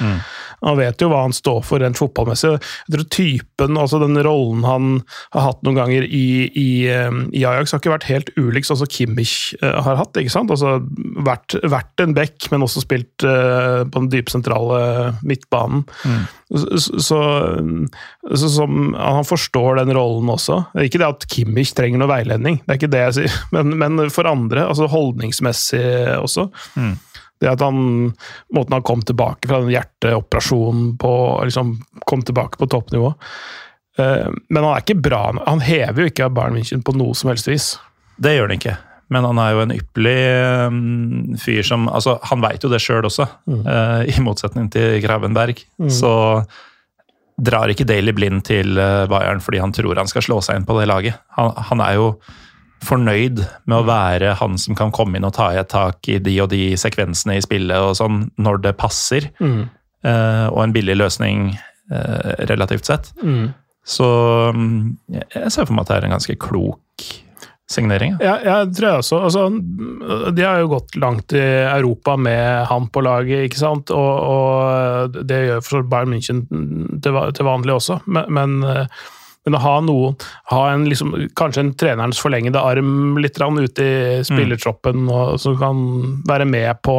Han vet jo hva han står for rent fotballmessig. Jeg tror typen, altså den rollen han har hatt noen ganger i, i, eh, i Ajax, har ikke vært helt ulik sånn som Kimmich eh, har hatt. ikke sant? Altså Vært, vært en back, men også spilt uh, på den dypsentrale midtbanen. Så, så, så som, Han forstår den rollen også. Ikke det at Kimmich trenger noe veiledning, det er ikke det jeg sier, men, men for andre, altså holdningsmessig også. Det at han, Måten han kom tilbake fra den hjerteoperasjonen på liksom kom tilbake på toppnivå. Eh, Men han er ikke bra. Han hever jo ikke Bayern München på noe som helst vis. Det gjør han ikke. Men han er jo en ypperlig um, fyr som altså Han veit jo det sjøl også, eh, i motsetning til Gravenberg. Så drar ikke Daily blind til eh, Bayern fordi han tror han skal slå seg inn på det laget. Han, han er jo fornøyd med å være han som kan komme inn og ta i et tak i de og de sekvensene i spillet og sånn, når det passer. Eh, og en billig løsning uh, relativt sett. Så um, jeg ser for meg at det er en ganske klok signering. ja. Jeg tror jeg også. Altså, de har jo gått langt i Europa med han på laget, ikke sant? Og, og det gjør for Bayern München til, til vanlig også. Men, men, men å ha noen Ha en liksom, kanskje en trenerens forlengede arm litt ute i spillertroppen, og, som kan være med på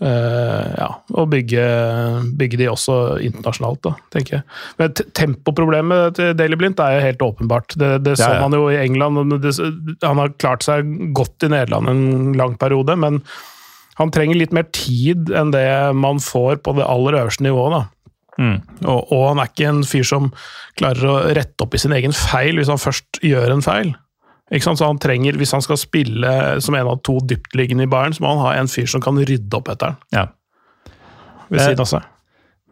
ja, og bygge, bygge de også internasjonalt, da, tenker jeg. Men tempoproblemet til Daily Blind er jo helt åpenbart. Det, det så Ja, ja. man jo i England. Det, han har klart seg godt i Nederland en lang periode, men han trenger litt mer tid enn det man får på det aller øverste nivået. da. Mm. Og, og han er ikke en fyr som klarer å rette opp i sin egen feil hvis han først gjør en feil. Ikke sant? Så han trenger, Hvis han skal spille som en av to dyptliggende i Bayern, så må han ha en fyr som kan rydde opp etter han Ja. ved Eh, siden av seg.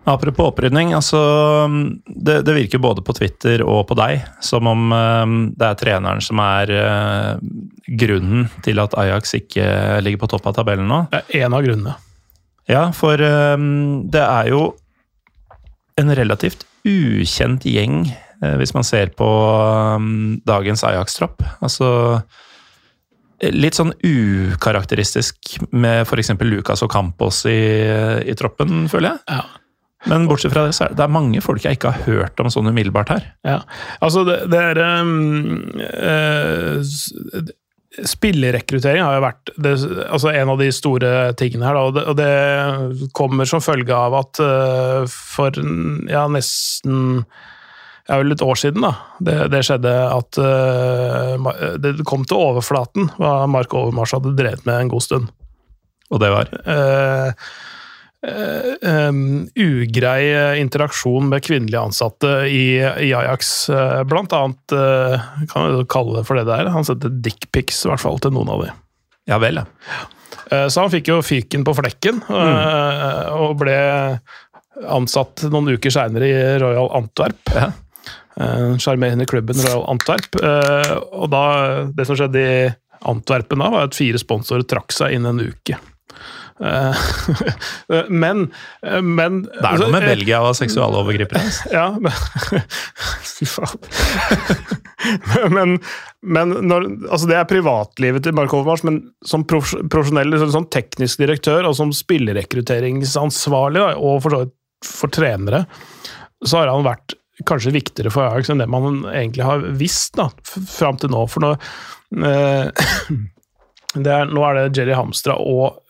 Apropos opprydning, altså det, det virker både på Twitter og på deg som om eh, det er treneren som er eh, grunnen til at Ajax ikke ligger på topp av tabellen nå. Det er en av grunnene. Ja, for eh, det er jo en relativt ukjent gjeng, eh, hvis man ser på eh, dagens Ajax-tropp. Altså Litt sånn ukarakteristisk med f.eks. Lucas og Campos i, i troppen, føler jeg. Ja. Men bortsett fra det, så er det, mange folk jeg ikke har hørt om sånn umiddelbart her. Ja, altså det, det er um, uh, Spillerekruttering har jo vært det, altså en av de store tingene her. Da, og, det, og det kommer som følge av at uh, for ja, nesten ja, vel et år siden da, det, det skjedde at uh, det kom til overflaten hva Mark Overmars hadde drevet med en god stund. Og det var Uh, em, ugrei interaksjon med kvinnelige ansatte i, i Ajax. Blant annet, uh, kan vi kalle det for det det er, han sendte dickpics i hvert fall til noen av de. Ja vel, ja. Uh, så han fikk jo fyken på flekken, eh, og ble ansatt noen uker seinere i Royal Antwerp. Ja. Eh, Sjarmerende klubben Royal Antwerp. Eh, og da, det som skjedde i Antwerpen da, var at fire sponsorer trakk seg innen en uke. Eh, men, men Det er altså, noe med eh, Belgia og seksualovergripere. altså. Ja, men Fy faen. men, men når, altså det er privatlivet til Mark Overmars, men som profesjonell sånn teknisk direktør og som spillerekrutteringsansvarlig, og for for trenere, så har han vært kanskje viktigere for Ajax enn det man egentlig har visst da, fram til nå. For nå, eh, er, nå er det Jerry Hamstra og,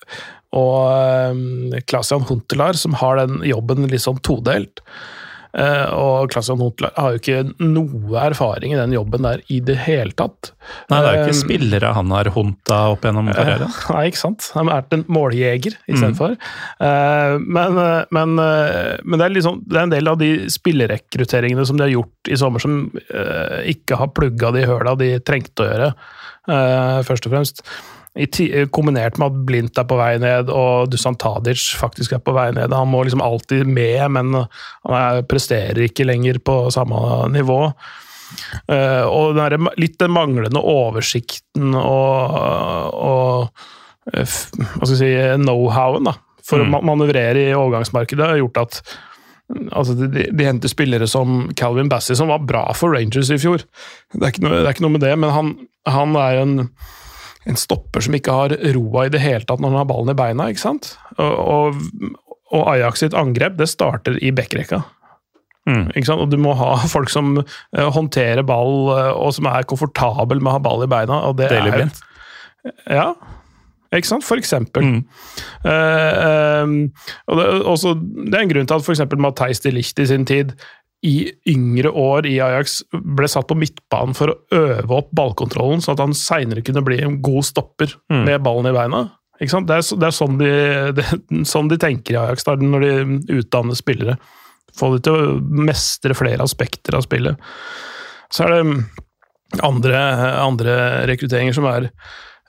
og eh, Klasian Huntelar som har den jobben litt sånn todelt. Eh, og Klaas-Jan Huntelaar har jo ikke noe erfaring i den jobben der i det hele tatt. Nei, det er jo ikke Eh, spillere han har hunta opp gjennom karrieren. Nei, ikke sant? Han har vært en måljeger istedenfor. Mm. men, eh, men, eh, men det, er liksom, det er en del av de spillerekrutteringene som de har gjort i sommer, som ikke har plugga de høla de trengte å gjøre, først og fremst. I ti, kombinert med at Blindt er på vei ned, og Dusan Tadic faktisk er på vei ned. Han må liksom alltid med, men han er, presterer ikke lenger på samme nivå. Eh, og den litt den manglende oversikten og, og eh, hva skal jeg si, know-howen for å manøvrere i overgangsmarkedet har gjort at altså, de, de henter spillere som Calvin Bassey, som var bra for Rangers i fjor. Det er ikke noe, det er ikke noe med det, men han, han er en, en stopper som ikke har roa i det hele tatt når han har ballen i beina. ikke sant? Og, og, og Ajax sitt angrep det starter i backrekka. Mm. Ikke sant? Og du må ha folk som eh, håndterer ball, eh, og som er komfortabel med å ha ball i beina. Og det Daily er, Blind. Ja, ikke sant? For eksempel. Mm. Uh, um, og det, også, det er en grunn til at eksempel Matheis de Licht i sin tid i yngre år i Ajax ble satt på midtbanen for å øve opp ballkontrollen, så at han seinere kunne bli en god stopper Mm. med ballen i beina. Det, er, det er sånn de, det, sånn de tenker i Ajax da, når de utdanner spillere. Få de til å mestre flere aspekter av spillet. Så er det andre, andre rekrutteringer som er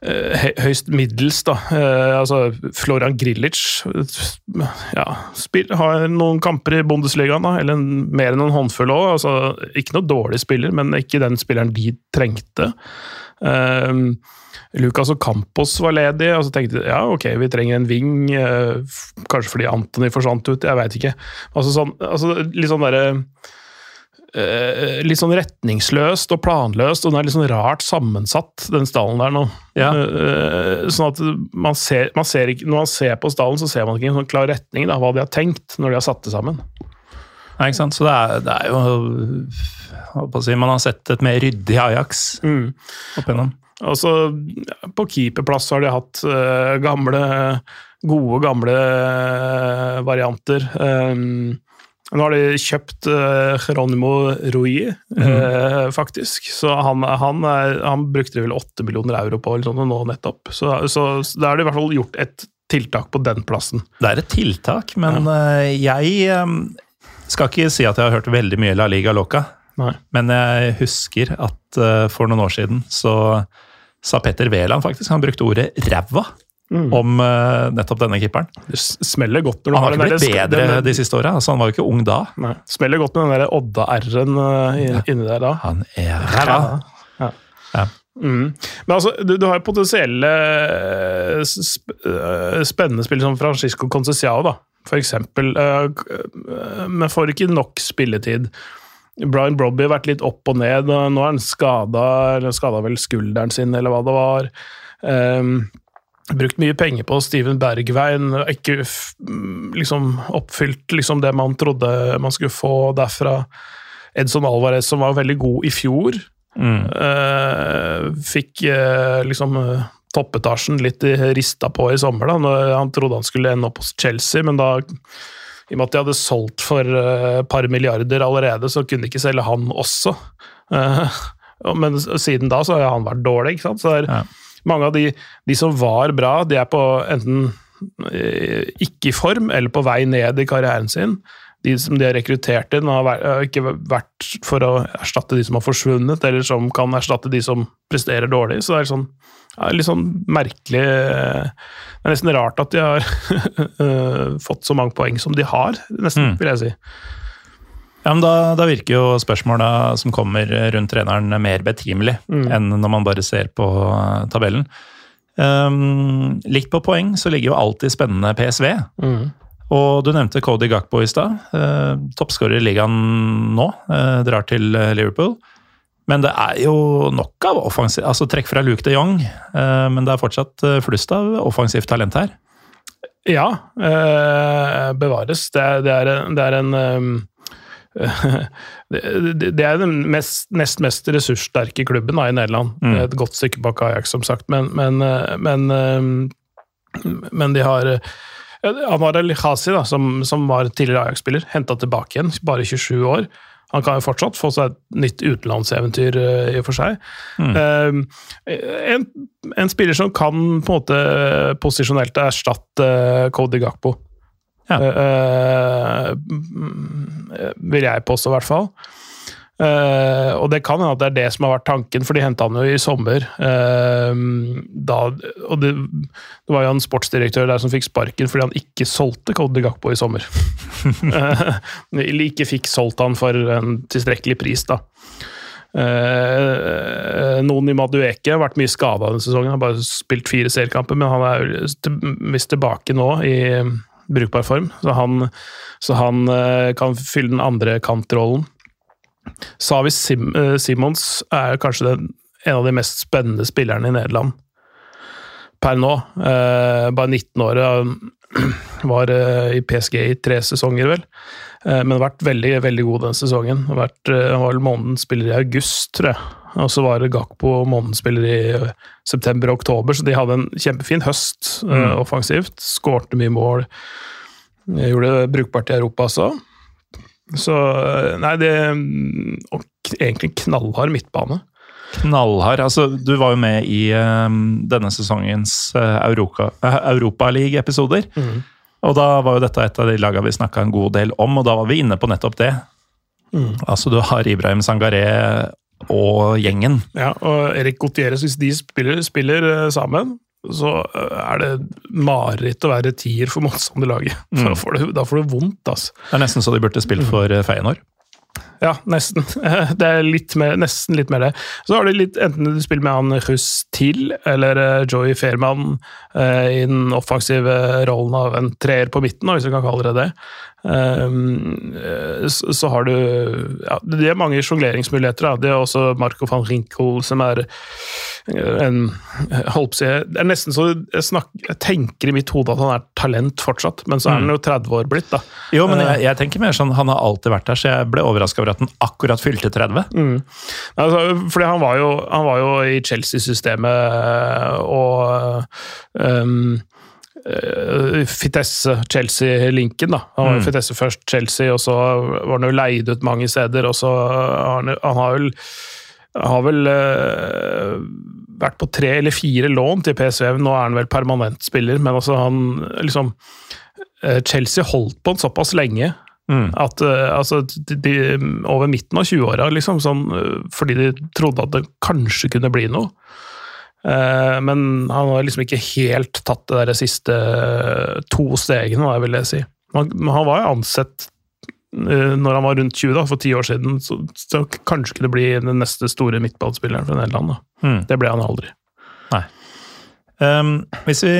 høyst middels, da. Eh, altså Florian Grilic ja, har noen kamper i Bundesligaen, da, eller mer enn en håndfull òg. Altså, ikke noe dårlig spiller, men ikke den spilleren de trengte. Um, Lucas og Campos var ledig, og så tenkte de ja, ok, vi trenger en ving. eh, kanskje fordi Antony forsvant ut, jeg veit ikke. Altså, sånn, altså, litt sånn derre eh, litt sånn retningsløst og planløst, og den er litt sånn rart sammensatt, den stallen der nå. Ja. Uh, sånn at man ser, man ser ikke, Når man ser på stallen, så ser man ikke en sånn klar retning, da, hva de har tenkt når de har satt det sammen. Nei, ikke sant? Så det er, det er jo si, Man har sett et mer ryddig Ajax opp igjennom. Og så På keeperplass har de hatt uh, gamle, gode, gamle varianter. Um, nå har de kjøpt uh, Geronimo Rui, eh, faktisk. Så han, han, er, han brukte vel 8 millioner euro på eller sånt, nå nettopp. Så, så, så da har de i hvert fall gjort et tiltak på den plassen. Det er et tiltak, men eh, jeg um, skal ikke si at jeg har hørt veldig mye La Liga Loca. Nei. Men jeg husker at uh, for noen år siden så sa Petter Wæland faktisk, han brukte ordet 'ræva' om uh, nettopp denne keeperen. Det smeller godt når du Han har ikke blitt der- bedre den- de siste åra, altså han var jo ikke ung da. Nei, smeller godt med den der Odda-r-en uh, inni der da. Han er ræva! Mm. Men altså, du, du har jo potensielle eh, sp spennende spill som Francisco Concesiao, da, for eksempel. eh, Men får ikke nok spilletid. Brian Brobby har vært litt opp og ned. Nå er han skada, eller skada vel skulderen sin, eller hva det var. Um, brukt mye penger på Steven Bergveien, ikke liksom oppfylt liksom det man trodde man skulle få derfra. Edson Alvarez, som var veldig god i fjor, Mm. Eh, fikk eh, liksom eh, toppetasjen litt rista på i sommer. da, Han trodde han skulle ende opp hos Chelsea, men da i og med at de hadde solgt for eh, et par milliarder allerede, så kunne de ikke selge han også. Eh, men siden da så har han vært dårlig. ikke sant? Så det er Ja. Mange av de, de som var bra, de er på enten eh, ikke i form eller på vei ned i karrieren sin. De som de har rekruttert inn, har ikke vært for å erstatte de som har forsvunnet, eller som kan erstatte de som presterer dårlig. Så det er sånn, ja, litt sånn merkelig eh, Det er nesten rart at de har eh, fått så mange poeng som de har, nesten, Mm. vil jeg si. Ja, men da, da virker jo spørsmåla som kommer rundt treneren mer betimelig enn når man bare ser på eh, tabellen. Um, likt på poeng så ligger jo alltid spennende PSV. Og du nevnte Cody Gakpo i stad. Uh, Toppskårer i ligaen nå. Uh, drar til uh, Liverpool. Men det er jo nok av offensiv Altså trekk fra Luke de Jong, uh, men det er fortsatt flust av offensivt talent her. Ja, eh, bevares. Det er, det er, det er en ehm, det, er den mest, nest mest ressurssterke klubben da, i Nederland. Mm. Et godt stykke bak Ajax, som sagt, men, men, eh, men, ehm, men de har eh, Amar El Khazi, som, som var tidligere Ajax-spiller, henta tilbake igjen, bare 27 år. Han kan jo fortsatt få seg et nytt utenlandseventyr uh, i og for seg. Um, en, en, spiller som kan på en måte posisjonelt erstatte uh, Cody Gakpo. Ja. Uh, uh, vil jeg påstå, i hvert fall. Uh, og det kan hende at det er det som har vært tanken, for de henta han jo i sommer. Uh, da, og det, det, var jo en sportsdirektør der som fikk sparken fordi han ikke solgte Cody Gakpo i sommer. uh, eller ikke fikk solgt han for en tilstrekkelig pris, da. noen i Madueke har vært mye skada denne sesongen, har bare spilt fire seriekamper, men han er visst tilbake nå i brukbar form, så han, så han kan fylle den andre kantrollen. Savi Sim Simons er kanskje den, en av de mest spennende spillerne i Nederland per nå. Eh, bare 19 år. Var eh, i PSG i tre sesonger, vel. Eh, men har vært veldig veldig god den sesongen. Har vært, han var månedens spiller i august, tror jeg. Og så var det Gakpo månedsspiller i september og oktober, så de hadde en kjempefin høst mm. offensivt. Skårte mye mål. Gjorde det brukbart i Europa også. Så Nei, det Og egentlig knallhard midtbane. Knallhard. Altså, du var jo med i um, denne sesongens uh, Europa, Europaliga-episoder. Mm. Og da var jo dette et av de lagene vi snakka en god del om, og da var vi inne på nettopp det. Mm. Altså, du har Ibrahim Sangaré og gjengen. Ja, og Erik Gutierrez, hvis de spiller, spiller sammen, så er det mareritt å være tier for motstanderlaget. Mm. Da, får du, da får du vondt, altså. Det er nesten så de burde spilt for Feyenoord. Ja, nesten. Det er litt mer, nesten litt mer det. Så har du litt, enten du spiller med han Hus til, eller Joey Fairman eh, i den offensive rollen av en treer på midten, hvis vi kan kalle det det. Um, så, så, har du ja, Det er mange sjongleringsmuligheter. Det er også Marco van Rinkel som er en holdt på Det er nesten så jeg, snakker, jeg, tenker i mitt hode at han er talent fortsatt, men så er han jo 30 år blitt, da. Jo, men jeg, jeg tenker mer sånn han har alltid vært der, så jeg ble overraska over at han akkurat fylte 30. Mm. Altså, fordi han var jo, han var jo i Chelsea-systemet og um, Fitesse-Chelsea-linken. da. Han var jo mm. Fitesse først, Chelsea, og så var han jo leid ut mange steder. og så han, han har vel, har vel uh, vært på tre eller fire lån til PSV. Nå er han vel permanent spiller, men altså han liksom uh, Chelsea holdt på han såpass lenge. Mm. At uh, altså, de, de, Over midten av 20-åra, liksom, sånn, fordi de trodde at det kanskje kunne bli noe. Uh, men han har liksom ikke helt tatt det der siste eh, to stegene, vil jeg si. Han, han var jo ansett uh, når han var rundt 20, da, for ti år siden, så, så kanskje kunne bli den neste store midtballspilleren fra Nederland. Mm. Det ble han aldri. Um, hvis vi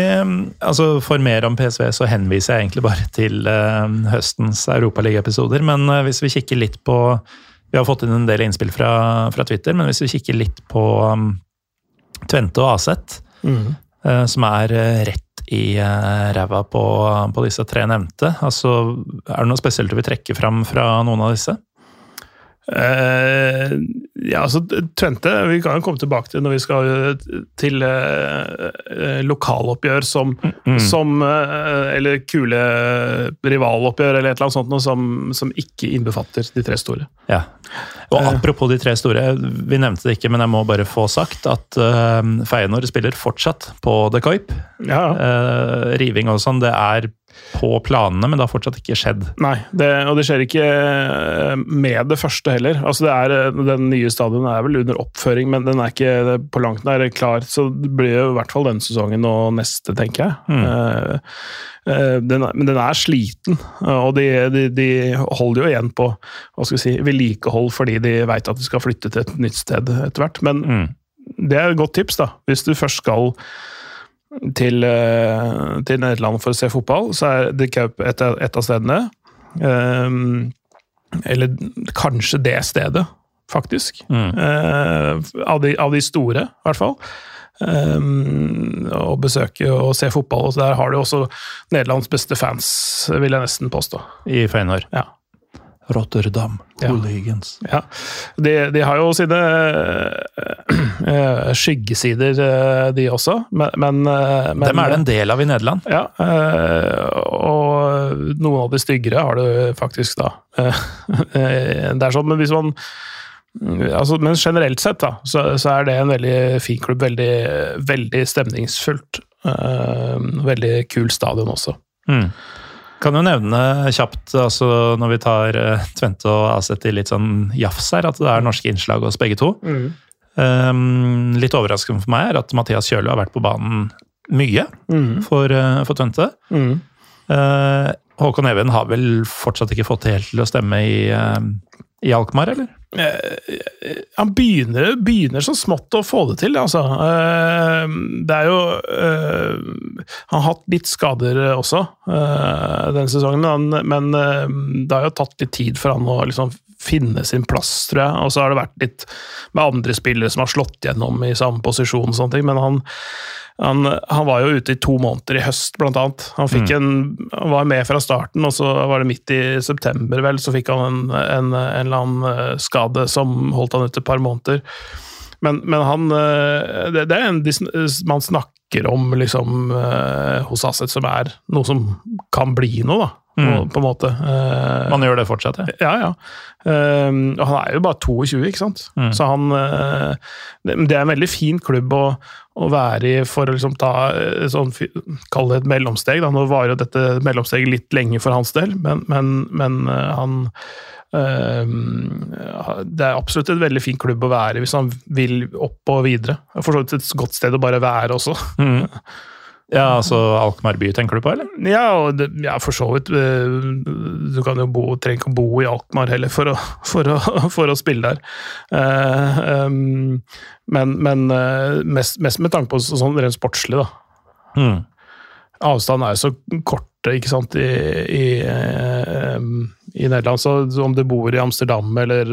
altså får mer om PSV, så henviser jeg egentlig bare til uh, høstens europaligaepisoder. Men uh, hvis vi kikker litt på Vi har fått inn en del innspill fra, fra Twitter, men hvis vi kikker litt på um, Tvente og Aset, mm. uh, som er eh, rett i uh, ræva på, på, disse tre nevnte. Altså, er det noe spesielt du vil trekke fram fra noen av disse? Uh, ja, altså Tvente Vi kan jo komme tilbake til når vi skal til uh, lokaloppgjør som, mm. som uh, Eller kule rivaloppgjør eller et eller annet sånt noe som, som ikke innbefatter de tre store. Ja. Og Apropos de tre store, vi nevnte det ikke, men jeg må bare få sagt at Feyenoord spiller fortsatt på The Coip. Ja. riving og sånn, det er på planene, men det har fortsatt ikke skjedd. Nei, det, og det skjer ikke eh, med det første heller. Altså det er, eh, Den nye stadion er vel under oppføring, men den er ikke på langt nær klar. Så det blir jo i hvert fall denne sesongen og neste, tenker jeg. Mm. Uh, den, men den er sliten, og de, de, de, holder jo igjen på hva skal vi si, vedlikehold fordi de veit at de skal flytte til et nytt sted etter hvert. Men mm. det er et godt tips, da. Hvis du først skal til, eh, til Nederland for å se fotball, så er The Cup et, et av stedene. Um, eller kanskje det stedet, faktisk. Eh, av, de, av de store, i hvert fall. Um, å besøke og se fotball. Og der har du også Nederlands beste fans, vil jeg nesten påstå. I Feyenoord. Ja. Rotterdam. Ja. Hooligans. Ja. De, de har jo sine øh, skyggesider, eh, de også, men, men, men Dem er det en del av i Nederland. Ja, øh, og noen av de styggere har du faktisk da. Det er sånn, men hvis man altså, Men generelt sett, da, så, så er det en veldig fin klubb. Veldig, veldig stemningsfullt. Eh, Veldig kul stadion også. Mm. Kan jo nevne kjapt, altså når vi tar eh, Tvente og Aset i litt sånn jafs her, at det er norske innslag hos begge to. Um, litt overraskende for meg er at Mathias Kjøle har vært på banen mye for, eh, for Tvente. Mm. Uh, Håkon Even har vel fortsatt ikke fått det helt til å stemme i, uh, i Alkmaar, eller? Han begynner, begynner så smått å få det til, altså. Eh, Det er jo eh, Han har hatt litt skader også eh, denne sesongen, men, eh, det har jo tatt litt tid for han å liksom finne sin plass, tror jeg. Og så har det vært litt med andre spillere som har slått gjennom i samme posisjon og sånne ting, men han han, han var jo ute i to måneder i høst, blant annet. Han, fikk en, han var med fra starten, og så var det midt i september, vel, så fikk han en, en, en eller annen eh, skade som holdt han ute et par måneder. Men, men han eh, det, det er en man snakker om liksom, eh, hos Asset som er noe som kan bli noe, da. Mm. På en måte. Uh, Man gjør det fortsatt, ja. ja, ja. Uh, og han er jo bare 22, ikke sant. Mm. Så han uh, det, det er en veldig fin klubb å, å være i for å liksom ta eh, sånn, Kall det et mellomsteg. Da. Nå var jo dette mellomsteget litt lenge for hans del, men, men, men han ehm, Det er absolutt et veldig fin klubb å være i hvis han vil opp og videre. For så vidt et godt sted å bare være også. Mm. Ja, altså Alkmaar by tenker du på, eller? Ja, og det, ja, for så vidt. eh, Du kan jo bo, trenger ikke å bo i Alkmaar heller for å, for å, for å spille der. Eh, men men eh, mest, mest med tanke på sånn rent sportslig, da. Mm. Avstanden er jo så korte, ikke sant, i, i, i Nederland. Så om du bor i Amsterdam eller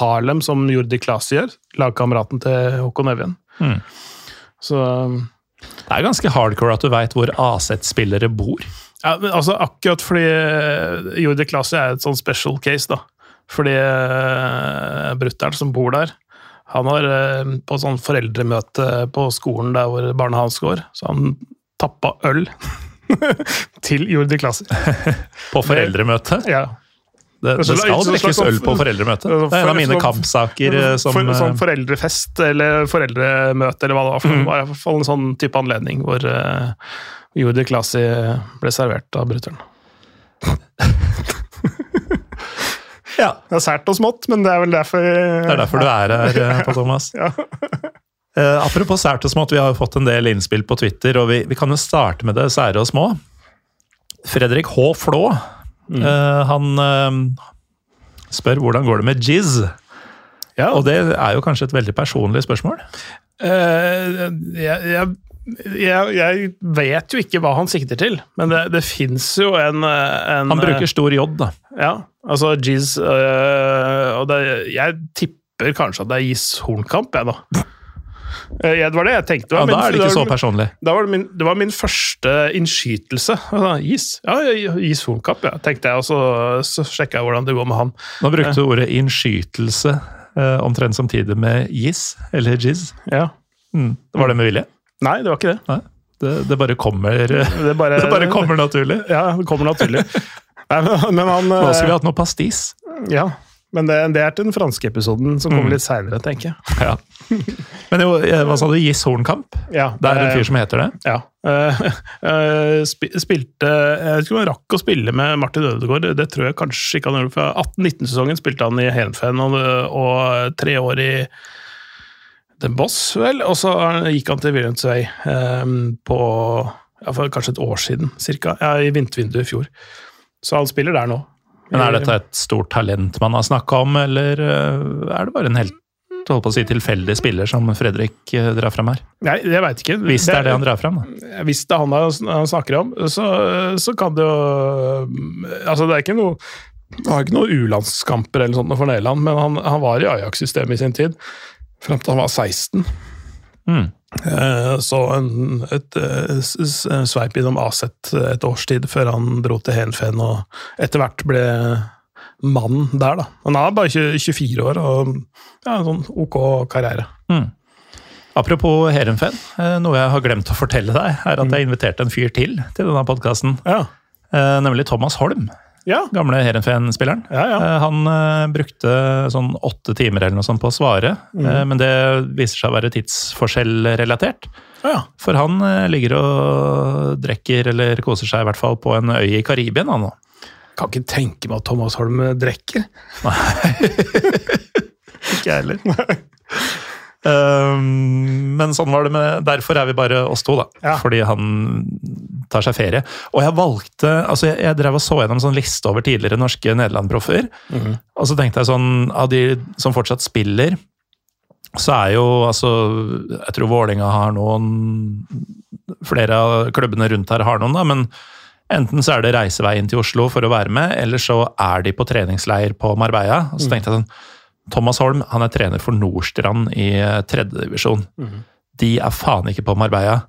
Harlem, som Jordi Klasi gjør, lagkameraten til Håkon Evjen. Mm. Så Det er ganske hardcore at du veit hvor Aset-spillere bor. Ja, men altså akkurat fordi eh, Jordi Klasi er et sånn special case, da. Fordi uh, brutter'n som bor der, han har uh, på sånn foreldremøte på skolen der hvor barna hans går, så han tappa øl til Jordi Klasi. På foreldremøte. Ja. Det, det skal drikkes øl på foreldremøte. Det er en av mine kampsaker eh, som For, sånn eh, foreldrefest eller foreldremøte, eller hva det var. For, Mm. Var i hvert fall en sånn type anledning hvor uh, Jordi Klasi ble servert av brutter'n. Ja, Det er sært og smått, men det er vel derfor det er derfor du er her, på Thomas. Ja. uh, apropos sært og smått, vi har jo fått en del innspill på Twitter, og vi, vi kan jo starte med det sære og små. Fredrik H. Flå, eh, han uh, spør hvordan går det med Jizz? Ja, Og det er jo kanskje et veldig personlig spørsmål. Uh, jeg, jeg, jeg, jeg vet jo ikke hva han sikter til, men det, det fins jo en, en Han bruker stor J, da. Ja, altså Jizz Og det, jeg tipper kanskje at det er jizz hornkamp jeg, da. Eh, ja, det var det jeg tenkte. Ja, da er det ikke så personlig. Det var min, det var min første innskytelse. Is. Ja, Giz Hornkamp, ja, tenkte jeg, og så, så sjekka jeg hvordan det går med han. Nå brukte du ordet innskytelse eh, omtrent samtidig med Giz, eller Jizz. Ja. Mm. Var det med vilje? Nei, det var ikke det. Nei, det, det bare kommer eh, Det bare, Det bare kommer naturlig. Ja, det kommer naturlig. Nei, men, men han Nå skulle vi hatt noe pastis. Ja, men det, det er til den franske episoden som kommer Mm. litt seinere, tenker jeg. Ja. Men jo, eh, hva sa du? Giss Hornkamp? Ja, Det er en fyr som heter det? Ja. Uh, spi- spilte Jeg vet ikke om han rakk å spille med Martin Ødegaard, det, tror jeg kanskje ikke han gjorde. for 18-19-sesongen spilte han i Heerenveen og, og tre år i Den Boss, vel. Og så gikk han til William Tvei eh, på ja, for kanskje et år siden, cirka. Ja, i vintervinduet i fjor. Så han spiller der nå. Men Er dette et stort talent man har snakka om, eller er det bare en helt holdt på å si tilfeldig spiller som Fredrik eh, drar fram her. Nei, jeg veit ikke. Hvis det er det han drar fram, da. Hvis det er han han snakker om, så, så kan det jo Altså, det er ikke noe Han har ikke noen U-landskamper eller sånt for Nederland, men han, han var i Ajax-systemet i sin tid. Fram til han var 16. Mm. Eh, Så en, et eh, sveip innom Aset et års tid før han dro til Henfen og etter hvert ble mann der, da. Han er bare 24 år og ja, en sånn ok karriere. Apropos Heerenveen, eh, noe jeg har glemt å fortelle deg, er at jeg inviterte en fyr til til denne podkasten. Ja. Nemlig Thomas Holm, Ja, gamle Heerenveen-spilleren. ja. ja. Eh, Han eh, brukte sånn åtte timer eller noe sånt på å svare, mm. men det viser seg å være tidsforskjellrelatert. ja. For han eh, ligger og drikker eller koser seg i hvert fall på en øy i Karibien han nå. Kan ikke tenke meg at Thomas Holm drikker. Ikke jeg heller. Um, men sånn var det med Derfor er vi bare oss to, da. Ja. Fordi han tar seg ferie. Og jeg valgte altså jeg, jeg drev og så gjennom sånn liste over tidligere norske Nederland-proffer. Og så tenkte jeg sånn Av de som fortsatt spiller, så er jo altså Jeg tror Vålinga har noen Flere av klubbene rundt her har noen, da. Men enten så er det reisevei inn til Oslo for å være med, eller så er de på treningsleir på Marbella. Og så tenkte jeg sånn Thomas Holm han er trener for Nordstrand i tredjedivisjon. Mm. De er faen ikke på Marbella.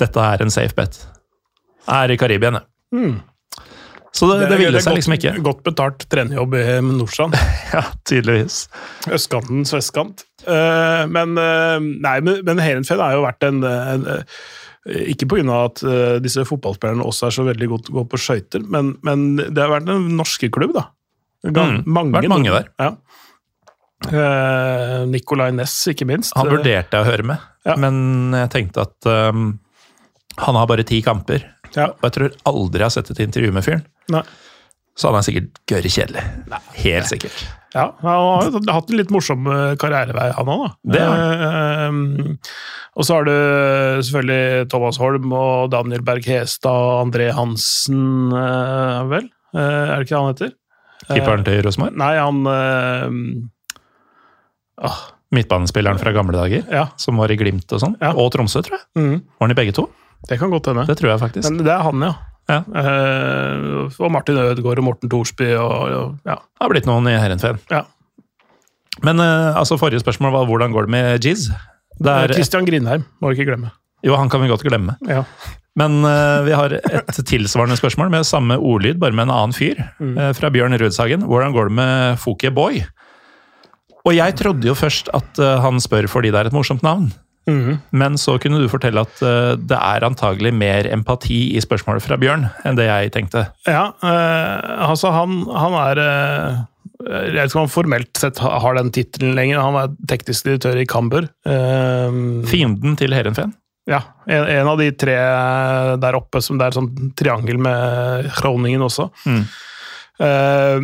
Dette er en safe bet. Er i Karibien, ja. Så det, det, ville seg godt, liksom ikke. Godt betalt trenerjobb i Nordstrand. Ja, tydeligvis. Østkantens vestkant. Uh, men uh, nei, men, men Heerenveen har jo vært en, en eh, Ikke pga. at eh, disse fotballspillerne også er så veldig gode gode på skøyter, men, men det har vært en norske klubb, da. Gang, Mm, vært mange der. Ja. Uh, Nicolay Næss, ikke minst. Han vurderte jeg å høre med, Ja. men jeg tenkte at um, han har bare ti kamper. Ja. Og jeg tror aldri jeg har sett et intervju med fyren. Nei. Så hadde han er sikkert gørre kjedelig. Helt sikkert. Ja, han har hatt en litt morsom eh, karrierevei, han òg, da. Eh, og så har du selvfølgelig Thomas Holm og Daniel Berg Hestad og André Hansen, eh, vel? Eh, er det ikke han heter? Keeperen til Rosenborg. Nei, han eh, ah, Midtbanespilleren fra gamle dager, Ja, som var i Glimt og sånn. Ja. Og Tromsø, tror jeg. Mm. Var han i begge to? det kan godt hende. Det tror jeg faktisk. Men det er han, ja. Ja. Uh, og Martin Ødegaard og Morten Thorsby og, og ja. Det har blitt noen i Herrenfeen. ja. Men uh, altså, forrige spørsmål var hvordan går det med Jizz? Kristian er, Christian Grindheim, må vi ikke glemme. jo, han kan vi godt glemme. Ja. Men uh, vi har et tilsvarende spørsmål med samme ordlyd, bare med en annen fyr. eh, fra Bjørn Rudshagen. Hvordan går det med Fokie Boy? Og jeg trodde jo først at eh, han spør fordi det er et morsomt navn. Mhm. Men så kunne du fortelle at uh, det er antagelig mer empati i spørsmålet fra Bjørn enn det jeg tenkte. Ja, uh, altså han, han er uh, Jeg vet ikke om han formelt sett har den tittelen lenger. Han er teknisk direktør i Camber. Fienden til Heerenveen. ja, en, en av de tre der oppe som det er sånn triangel med Kroningen også. Mm. Eh,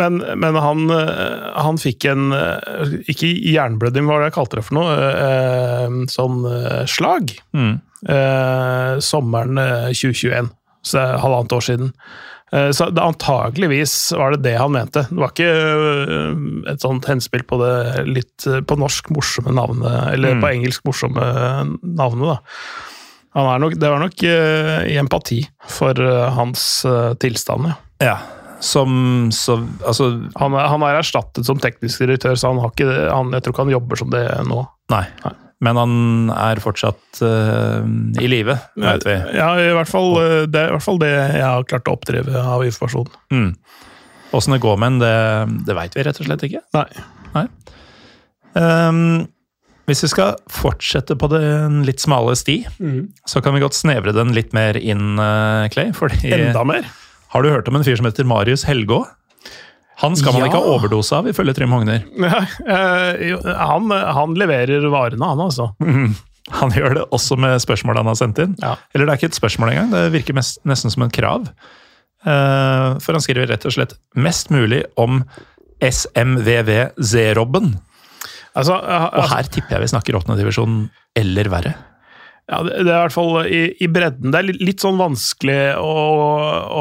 men, men han, eh, han fikk en eh, Ikke jernblødning, hva var det jeg kalte det for noe? sånn slag. Mm. sommeren eh, 2021, så det er halvannet år siden. Så det, antageligvis var det det han mente. Det var ikke et sånt henspill på det litt på norsk morsomme navnet, eller Mm. på engelsk morsomme navnet, da. Han nok, det var nok i empati for hans tilstand, ja. Ja. Som så Altså, Han er, han er erstattet som teknisk direktør, så han har ikke, han, jeg tror ikke han jobber som det nå. nei. Men han er fortsatt uh, i live, vet vi. Ja, i hvert fall, eh, det er i hvert fall det jeg har klart å oppdrive av informasjon. Mm. Åssen det går med en, det, det veit vi rett og slett ikke. Nei. Ehm, hvis vi skal fortsette på den litt smale sti, så kan vi godt snevre den litt mer inn, uh, Clay. Fordi Enda mer. Har du hørt om en fyr som heter Marius Helgå? Han skal man Ja. ikke ha overdose av, ifølge Trym Hogner. Ja, eh, han, han leverer varene, han altså. Han gjør det også med spørsmål han har sendt inn. Ja. Eller det er ikke et spørsmål engang, det virker mest, nesten som en krav. Eh, for han skriver rett og slett 'mest mulig om SMVV-Z-robben'. Altså, Og altså her tipper jeg vi snakker åttendedivisjon eller verre. Ja, det det er i hvert fall i, i bredden. Det er litt, litt sånn vanskelig å,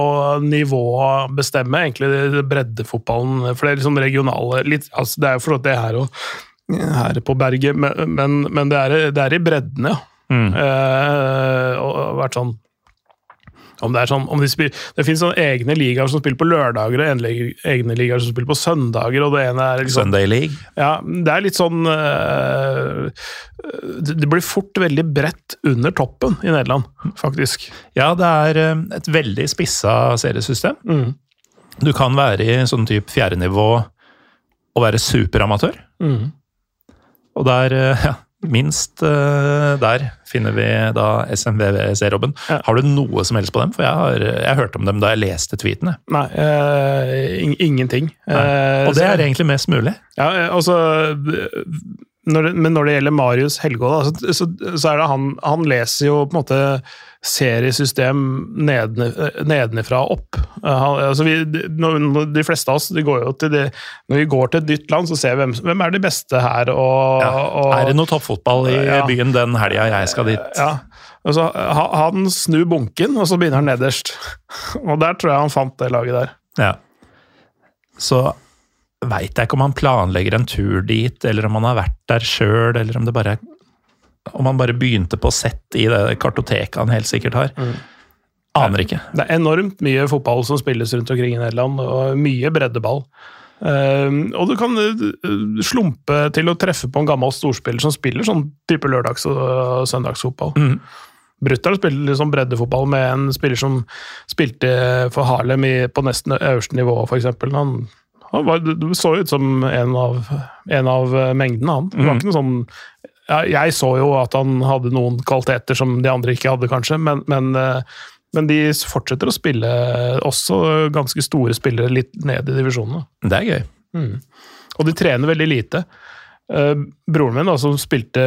å nivåbestemme, egentlig, breddefotballen. For det er liksom regionale litt, altså Det er jo for det her og, her på berget, men, men, men det, er, det er i bredden, ja. Mm. Eh, og og vært sånn om det er sånn, om de spiller, det finnes sånne egne ligaer som spiller på lørdager, og egne ligaer som spiller på søndager. og Det ene er liksom, Sunday League. ja, det er litt sånn eh, det blir fort veldig bredt under toppen i Nederland, faktisk. Ja, det er eh, et veldig spissa seriesystem. Mm. Du kan være i sånn type fjerde nivå og være superamatør. Mm. Og der, eh, ja, minst uh, der finner vi da SMVVC-Robben. Ja. Har du noe som helst på dem? For jeg har, jeg hørte om dem da jeg leste tweetene. Nei, uh, in ingenting. Nei. Og det er egentlig mest mulig. Ja, eh, altså når det, Men når det gjelder Marius Helgå, så, så, så er det han Han leser jo på en måte seriesystem nedenfra og opp. Eh, altså vi, de, fleste av oss de går jo til de, Når vi går til et nytt land, så ser vi hvem, hvem er de beste her. Og, Ja. og, Er det noe toppfotball i Ja. byen den helga jeg skal dit? ja, altså, Han snur bunken, og så begynner han nederst. Og der tror jeg han fant det laget der. Ja. Så veit jeg ikke om han planlegger en tur dit, eller om han har vært der sjøl, eller om det bare er Om han bare begynte på sett i det kartoteket han helt sikkert har. Aner ikke. Det er enormt mye fotball som spilles rundt omkring i Nederland, og mye breddeball. Ehm, og du kan eh, slumpe til å treffe på en gammel storspiller som spiller sånn type lørdags- og søndagsfotball. Mm. Brutter'n spiller liksom breddefotball med en spiller som spilte for Harlem i, på nesten øverste nivå, f.eks. Han, han var, du så ut som en av, en av mengdene, han. Det var ikke noe sånn Jeg så jo at han hadde noen kvaliteter som de andre ikke hadde, kanskje, men, men, eh, men de fortsetter å spille også ganske store spillere litt ned i divisjonene. Det er gøy. Og de trener veldig lite. Eh, broren min, da, som spilte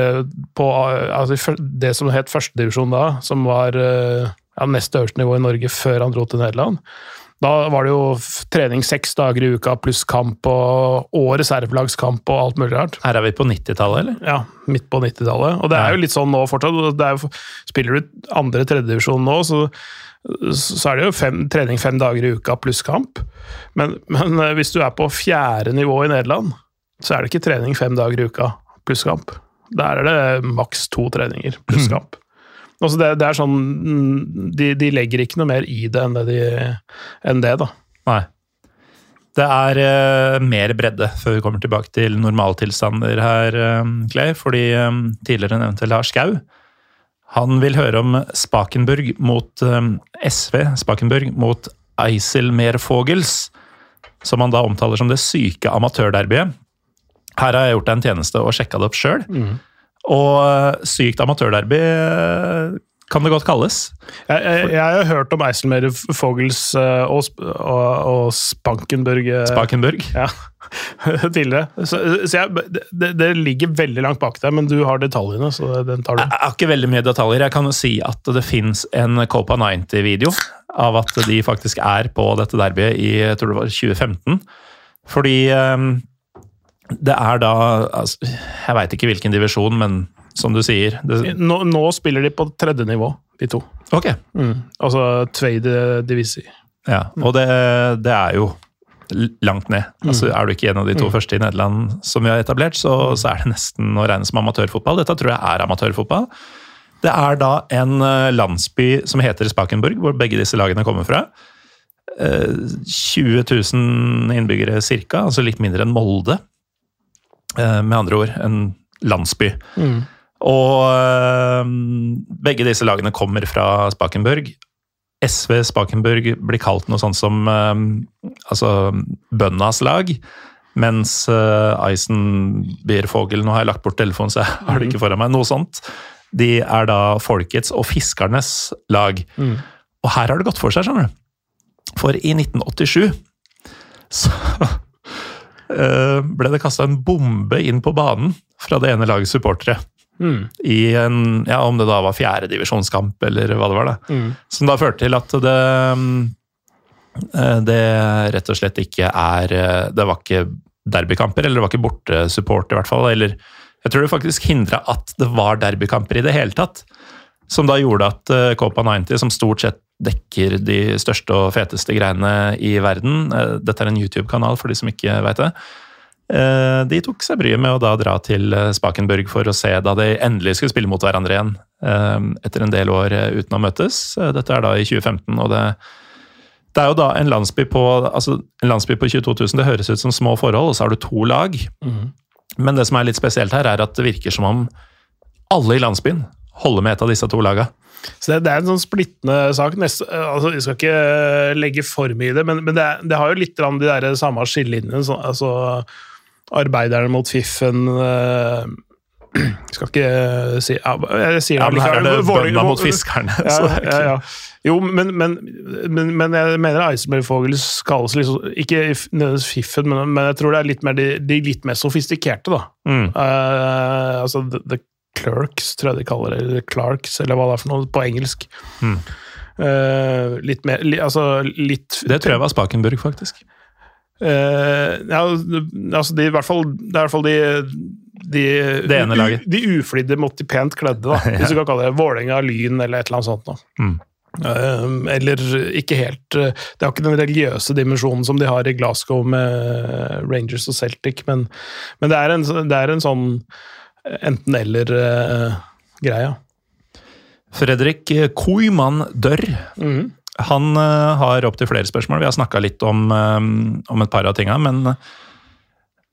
på eh, altså, det som het førstedivisjon da, som var ja, nest øverste nivå i Norge før han dro til Nederland. Da var det jo trening seks dager i uka pluss kamp og, og reservelagskamp og alt mulig rart. Her er vi på 90-tallet, eller? Ja, midt på 90-tallet. Og det er jo litt sånn nå fortsatt. Det jo, spiller du andre-tredjedivisjon nå, så, så er det jo fem, trening fem dager i uka pluss kamp. Men, men eh, hvis du er på fjerde nivå i Nederland, så er det ikke trening fem dager i uka pluss kamp. Der er det maks to treninger pluss kamp. Altså det, det er sånn mm, de, de legger ikke noe mer i det enn det, de, enn det da. Nei. Det er uh, mer bredde før vi kommer tilbake til normaltilstander her, uh, Clay. Fordi um, tidligere nevnte Lars Skau han vil høre om Spakenburg mot um, SV, Spakenburg mot Eiselmeerfogels. som han da omtaler som det syke amatørderbyet. Her har jeg gjort deg en tjeneste og sjekka det opp sjøl. Og eh, sykt amatørderby eh, kan det godt kalles. Jeg, jeg, jeg har hørt om Eiselmer Fogels eh, og, og, og Spankenburg Spankenburg. Ja, tidligere. Så, så jeg, det, det ligger veldig langt bak deg, men du har detaljene, så den tar du. Jeg har ikke veldig mye detaljer. Jeg kan jo si at det fins en Copa 90-video av at de faktisk er på dette derbyet i jeg tror det var 2015. Fordi ehm, det er da altså, Jeg veit ikke hvilken divisjon, men som du sier det, Nå, nå spiller de på tredje nivå, de to. Ok. Altså Tveide Divisi. Ja, og det, det er jo langt ned. Altså, Er du ikke en av de to første i Nederland som vi har etablert, så, så er det nesten å regne som amatørfotball. Dette tror jeg er amatørfotball. Det er da en eh, landsby som heter Spakenburg, hvor begge disse lagene kommer fra. Eh, 20 000 innbyggere cirka, altså litt mindre enn Molde. Eh, Med andre ord en landsby. Og eh, begge disse lagene kommer fra Spakenburg. SV Spakenburg blir kalt noe sånt som eh, altså bøndas lag. Mens uh, Eisenbiervogel Nå har jeg lagt bort telefonen, så jeg har det ikke foran meg. Noe sånt. De er da folkets og fiskernes lag. Og her har det gått for seg, skjønner du. For i 1987 så ble det kasta en bombe inn på banen fra det ene lagets supportere. I en, ja, om det da var fjerdedivisjonskamp, eller hva det var. da. Som da førte til at det mm, eh, det rett og slett ikke er eh, Det var ikke derbykamper, eller det var ikke bortesupport, i hvert fall. Eller jeg tror det faktisk hindra at det var derbykamper i det hele tatt. Som da gjorde at eh, Copa 90, som stort sett dekker de største og feteste greiene i verden eh, Dette er en YouTube-kanal, for de som ikke veit det. Eh, De tok seg bryet med å da dra til eh, Spakenburg for å se da de endelig skulle spille mot hverandre igjen. Etter en del år uten å møtes. Dette er da i 2015, og det, det er jo da en landsby på altså en landsby på 22 000. Det høres ut som små forhold, og så har du to lag. Men det som er litt spesielt her, er at det virker som om alle i landsbyen holder med et av disse to laga. Så det, det er en sånn splittende sak. Neste, altså, vi skal ikke eh, legge for mye i det, men, men det, det har jo litt de der samme skillelinjene. Så, altså, arbeiderne mot fiffen øh, skal ikke si ja, Jeg sier Ja, men her er det bøndene mot fiskerne. Ja, så det er ikke- ja. Jo, men, men, men, men jeg mener Eisenberg-Vogels kalles liksom Ikke nødvendigvis fiffen, men, men jeg tror det er litt mer de, de litt mer sofistikerte, da. Mm. Uh, altså the, the Clerks, tror jeg de kaller det. Eller Clarks, eller hva det er for noe, på engelsk. Mm. Uh, litt mer li, Altså litt Det tror jeg var Spakenburg, faktisk. Uh, ja, altså de, i hvert fall, det er i hvert fall de de, Det ene laget. de uflidde mot de pent kledde, da, hvis du kan kalle det Vålerenga, Lyn eller et eller annet sånt. Da. Mm. Uh, eller ikke helt Det har ikke den religiøse dimensjonen som de har i Glasgow med Rangers og Celtic, men, men det, er en, det er en sånn enten-eller-greie. Fredrik Koiman Dørr. Mm. Han uh, har opptil flere spørsmål. Vi har snakka litt om, um, om et par av tinga, men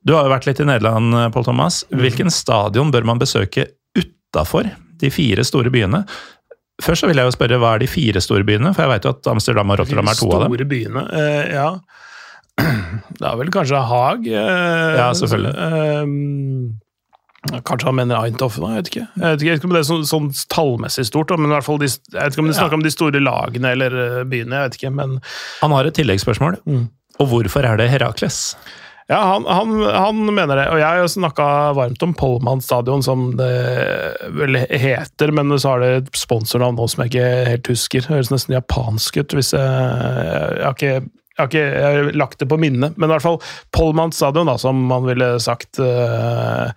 du har jo vært litt i Nederland, Pål Thomas. Hvilken stadion bør man besøke utafor de fire store byene? Først så vil jeg jo spørre, hva er de fire store byene? For jeg vet jo at Amsterdam og Rotterdam er to av dem. Store byene, uh, ja. Det er vel kanskje Haag. Uh, Ja, selvfølgelig. eh, kanskje han mener Eintoff, da, jeg vet ikke. Jeg vet ikke, jeg vet ikke om det er sånn, sånn tallmessig stort, da, men i hvert fall de, jeg vet ikke om de snakker om de store lagene eller eh, byene, jeg vet ikke. Men Han har et tilleggsspørsmål. Mm. Og hvorfor er det Herakles? ja, han, han, han mener det. Og jeg har jo snakka varmt om Pollmann stadion, som det vel heter, men så har det et sponsornavn nå som jeg ikke helt husker. Det høres nesten japansk ut, hvis jeg Jeg har ikke jeg har ikke jeg har lagt det på minnet, men i hvert fall Pollmann stadion, da, som man ville sagt, eh,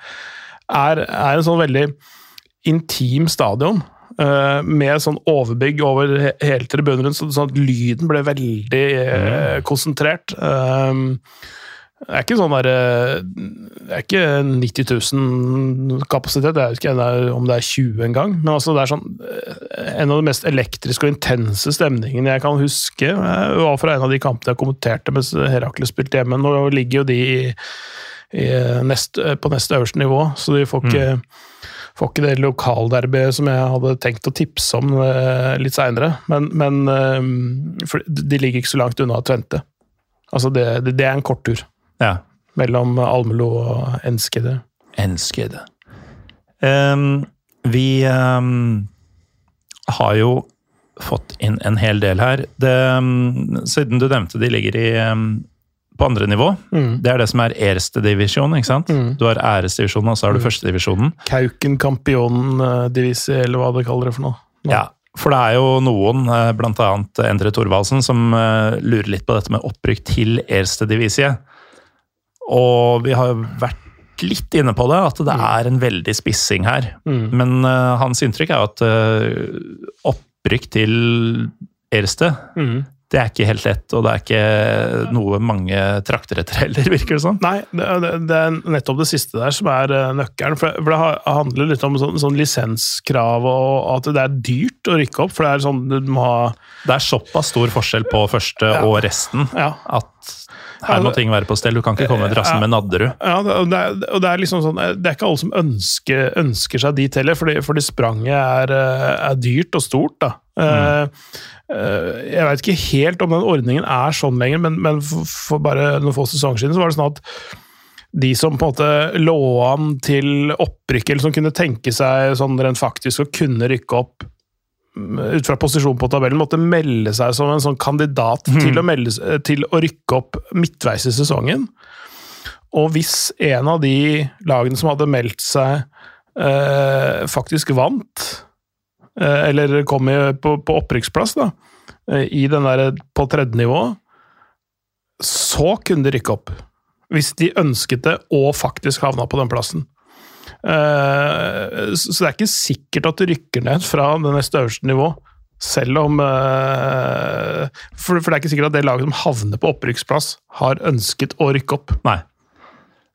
er, er en sånn veldig intim stadion. Uh, Med sånn overbygg over he- hele tribunen så- sånn at lyden ble veldig eh, konsentrert. Uh, det er ikke sånn der, Det er ikke 90 000 kapasitet, jeg vet ikke om det er 20 engang. Men altså det er sånn en av de mest elektriske og intense stemningene jeg kan huske. var fra en av de kampene jeg kommenterte mens Herakles spilte hjemme. Nå ligger jo de i nest, på neste øverste nivå, så de får ikke, får ikke det lokalderbyet som jeg hadde tenkt å tipse om eh, litt seinere. Men, men eh, de ligger ikke så langt unna Tvente. Altså det, det, det er en kort tur Ja, mellom Almelo og Enskede. Enskede. Um, vi um, har jo fått inn en hel del her. Det, um, siden du nevnte de ligger i, ehm, på andre nivå, det er det som er Erste-divisjon, ikke sant? Mm. Du har æresdivisjonen, og så har du førstedivisjonen. Kauken Campion eh, Divisi, eller hva det kaller det for noe. Ja, for det er jo noen, bl.a. blant annet Endre Thorvaldsen, som eh, lurer litt på dette med opprykk til Erste Divisie. Og vi har vært litt inne på det, at det er en veldig spissing her. Mm. Men uh, hans inntrykk er jo at uh, opprykk til Erste, Mm. Det er ikke helt lett, og det er ikke noe mange trakter etter heller, virker det som. Nei, det, det, er nettopp det siste der som er eh, nøkkelen. For, for det handler litt om sånn, sånn lisenskrav og at det er dyrt å rykke opp. For det er sånn du må ha Det er såpass stor forskjell på første og resten Ja. at her må ting være på stell. Du kan ikke komme drassende med Nadderud. Ja, og det, er, og det er liksom sånn Det er ikke alle som ønsker, ønsker seg dit heller, fordi, fordi spranget er, eh, er dyrt og stort. da. Eh, eh, jeg veit ikke helt om den ordningen er sånn lenger, men, men for, for bare noen få sesonger siden så var det sånn at de som på en måte lå an til opprykk, eller som kunne tenke seg sånn rent faktisk å kunne rykke opp mm, ut fra posisjon på tabellen, måtte melde seg som en sånn kandidat til, å melde, til å rykke opp midtveis i sesongen. Og hvis en av de lagene som hadde meldt seg, eh, faktisk vant, eh, eller kom i, på, på opprykksplass, da, eh, i den der på tredje nivå, så kunne de rykke opp. Hvis de ønsket det, og faktisk havna på den plassen. Eh, så det er ikke sikkert at du rykker ned fra det neste øverste nivå. Selv om eh, for, det er ikke sikkert at det laget som havner på opprykksplass, har ønsket å rykke opp. Nei.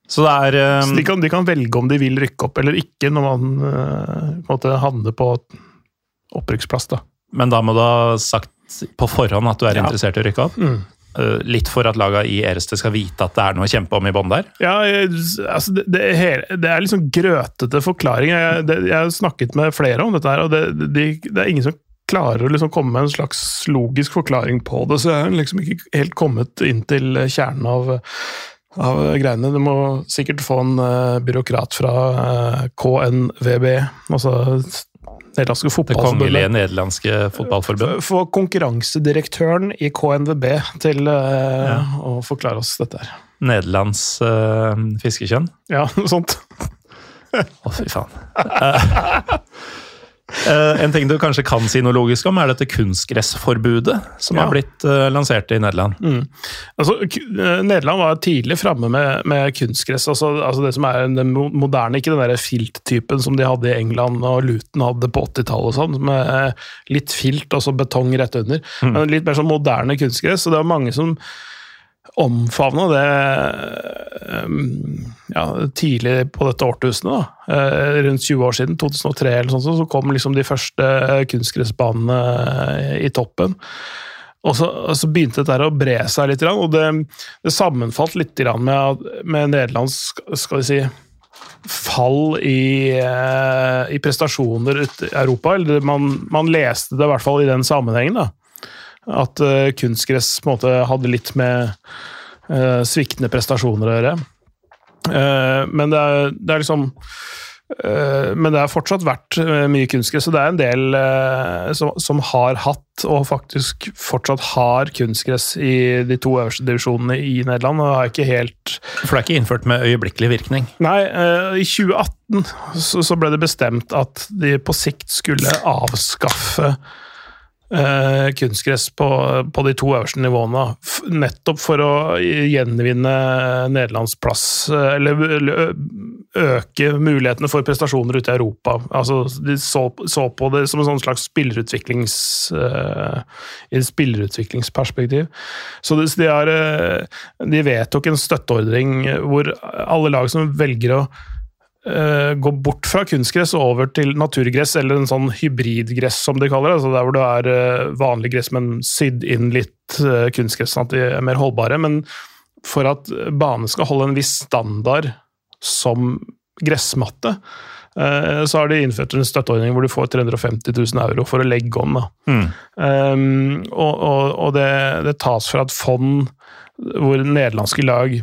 Så det er eh, Så de kan, de kan velge om de vil rykke opp eller ikke, når man eh, på en måte havner på opprykksplass. da. Men da må du ha sagt på forhånd at du er Ja. interessert i å rykke opp? Mm. Eh, Litt for at laga i Ereste skal vite at det er noe å kjempe om i bånn der? Ja, jeg, altså det, det, er hele- det er sånn grøtete forklaringer. Jeg, det, jeg har snakket med flere om dette, her, og det, de, det er ingen som klarer å liksom komme med en slags logisk forklaring på det, så jeg har liksom ikke helt kommet inn til kjernen av, av greiene. Du må sikkert få en eh, byråkrat fra eh, KNVB, altså Nederlandske Det kongelige nederlandske fotballforbundet. Få konkurransedirektøren i KNVB til ja. å forklare oss dette her. Nederlands uh, fiskekjønn. Ja, noe sånt. Å, fy faen. Eh, en ting du kanskje kan si noe logisk om, er dette kunstgressforbudet som Ja. har blitt uh, lansert i Nederland. Altså, k- eh, Nederland var tidlig framme med, med kunstgress. Altså, altså det som er den moderne, ikke den der filttypen som de hadde i England og Luton hadde på 80-tallet, sånn, med litt filt og så betong rett under. Men litt mer sånn moderne kunstgress. Og det var mange som omfavna det eh, ja, tidlig på dette årtusenet. Eh, Rundt 20 år siden, 2003 eller sånt, så kom liksom de første kunstgressbanene eh, i toppen. Og så, og så begynte dette å bre seg litt, og det, det sammenfalt litt med, med Nederlands skal vi si, fall i, i prestasjoner ute i Europa. Eller man, man leste det i hvert fall i den sammenhengen. da. At uh, kunstgress på en måte hadde litt med uh, sviktende prestasjoner å gjøre. Uh, men det er, det er liksom Men det har fortsatt vært mye kunstgress, og det er en del som, som har hatt, og faktisk fortsatt har, kunstgress i de to øverste divisjonene i Nederland. og har ikke helt For det er ikke innført med øyeblikkelig virkning. Nei, i 2018 så, så ble det bestemt at de på sikt skulle avskaffe eh, kunstgress på, på de to øverste nivåene. Nettopp for å gjenvinne Nederlands plass, eh, eller øke mulighetene for prestasjoner ute i Europa. Altså, de så, så på det som en sånn slags spillerutviklings, eh, et spillerutviklingsperspektiv. Så de, de, har, eh, de vedtok en støtteordring hvor alle lag som velger å gå bort fra kunstgress og over til naturgress, eller en sånn hybridgress som de kaller det. Altså der hvor det er eh, vanlig gress, men sydd inn litt eh, kunstgress, sånn at de er mer holdbare. Men for at banen skal holde en viss standard som gressmatte, eh, så har de innført en støtteordning hvor du får 350 000 euro for å legge om. Da. Mm. Um, og og, og det, det tas fra et fond hvor nederlandske lag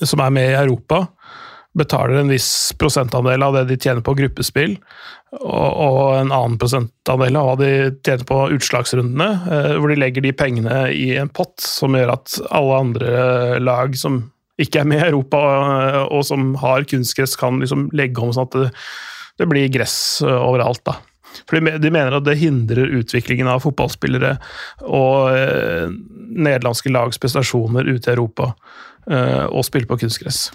som er med i Europa, betaler en viss prosentandel av det de tjener på gruppespill, og, og en annen prosentandel av hva de tjener på utslagsrundene, eh, hvor de legger de pengene i en pott som gjør at alle andre lag som ikke er med i Europa, og, og som har kunstgress, kan liksom legge om sånn at det, det blir gress eh, overalt. da. For de, mener at det hindrer utviklingen av fotballspillere og eh, nederlandske lags prestasjoner ute i Europa eh, å spille på kunstgress.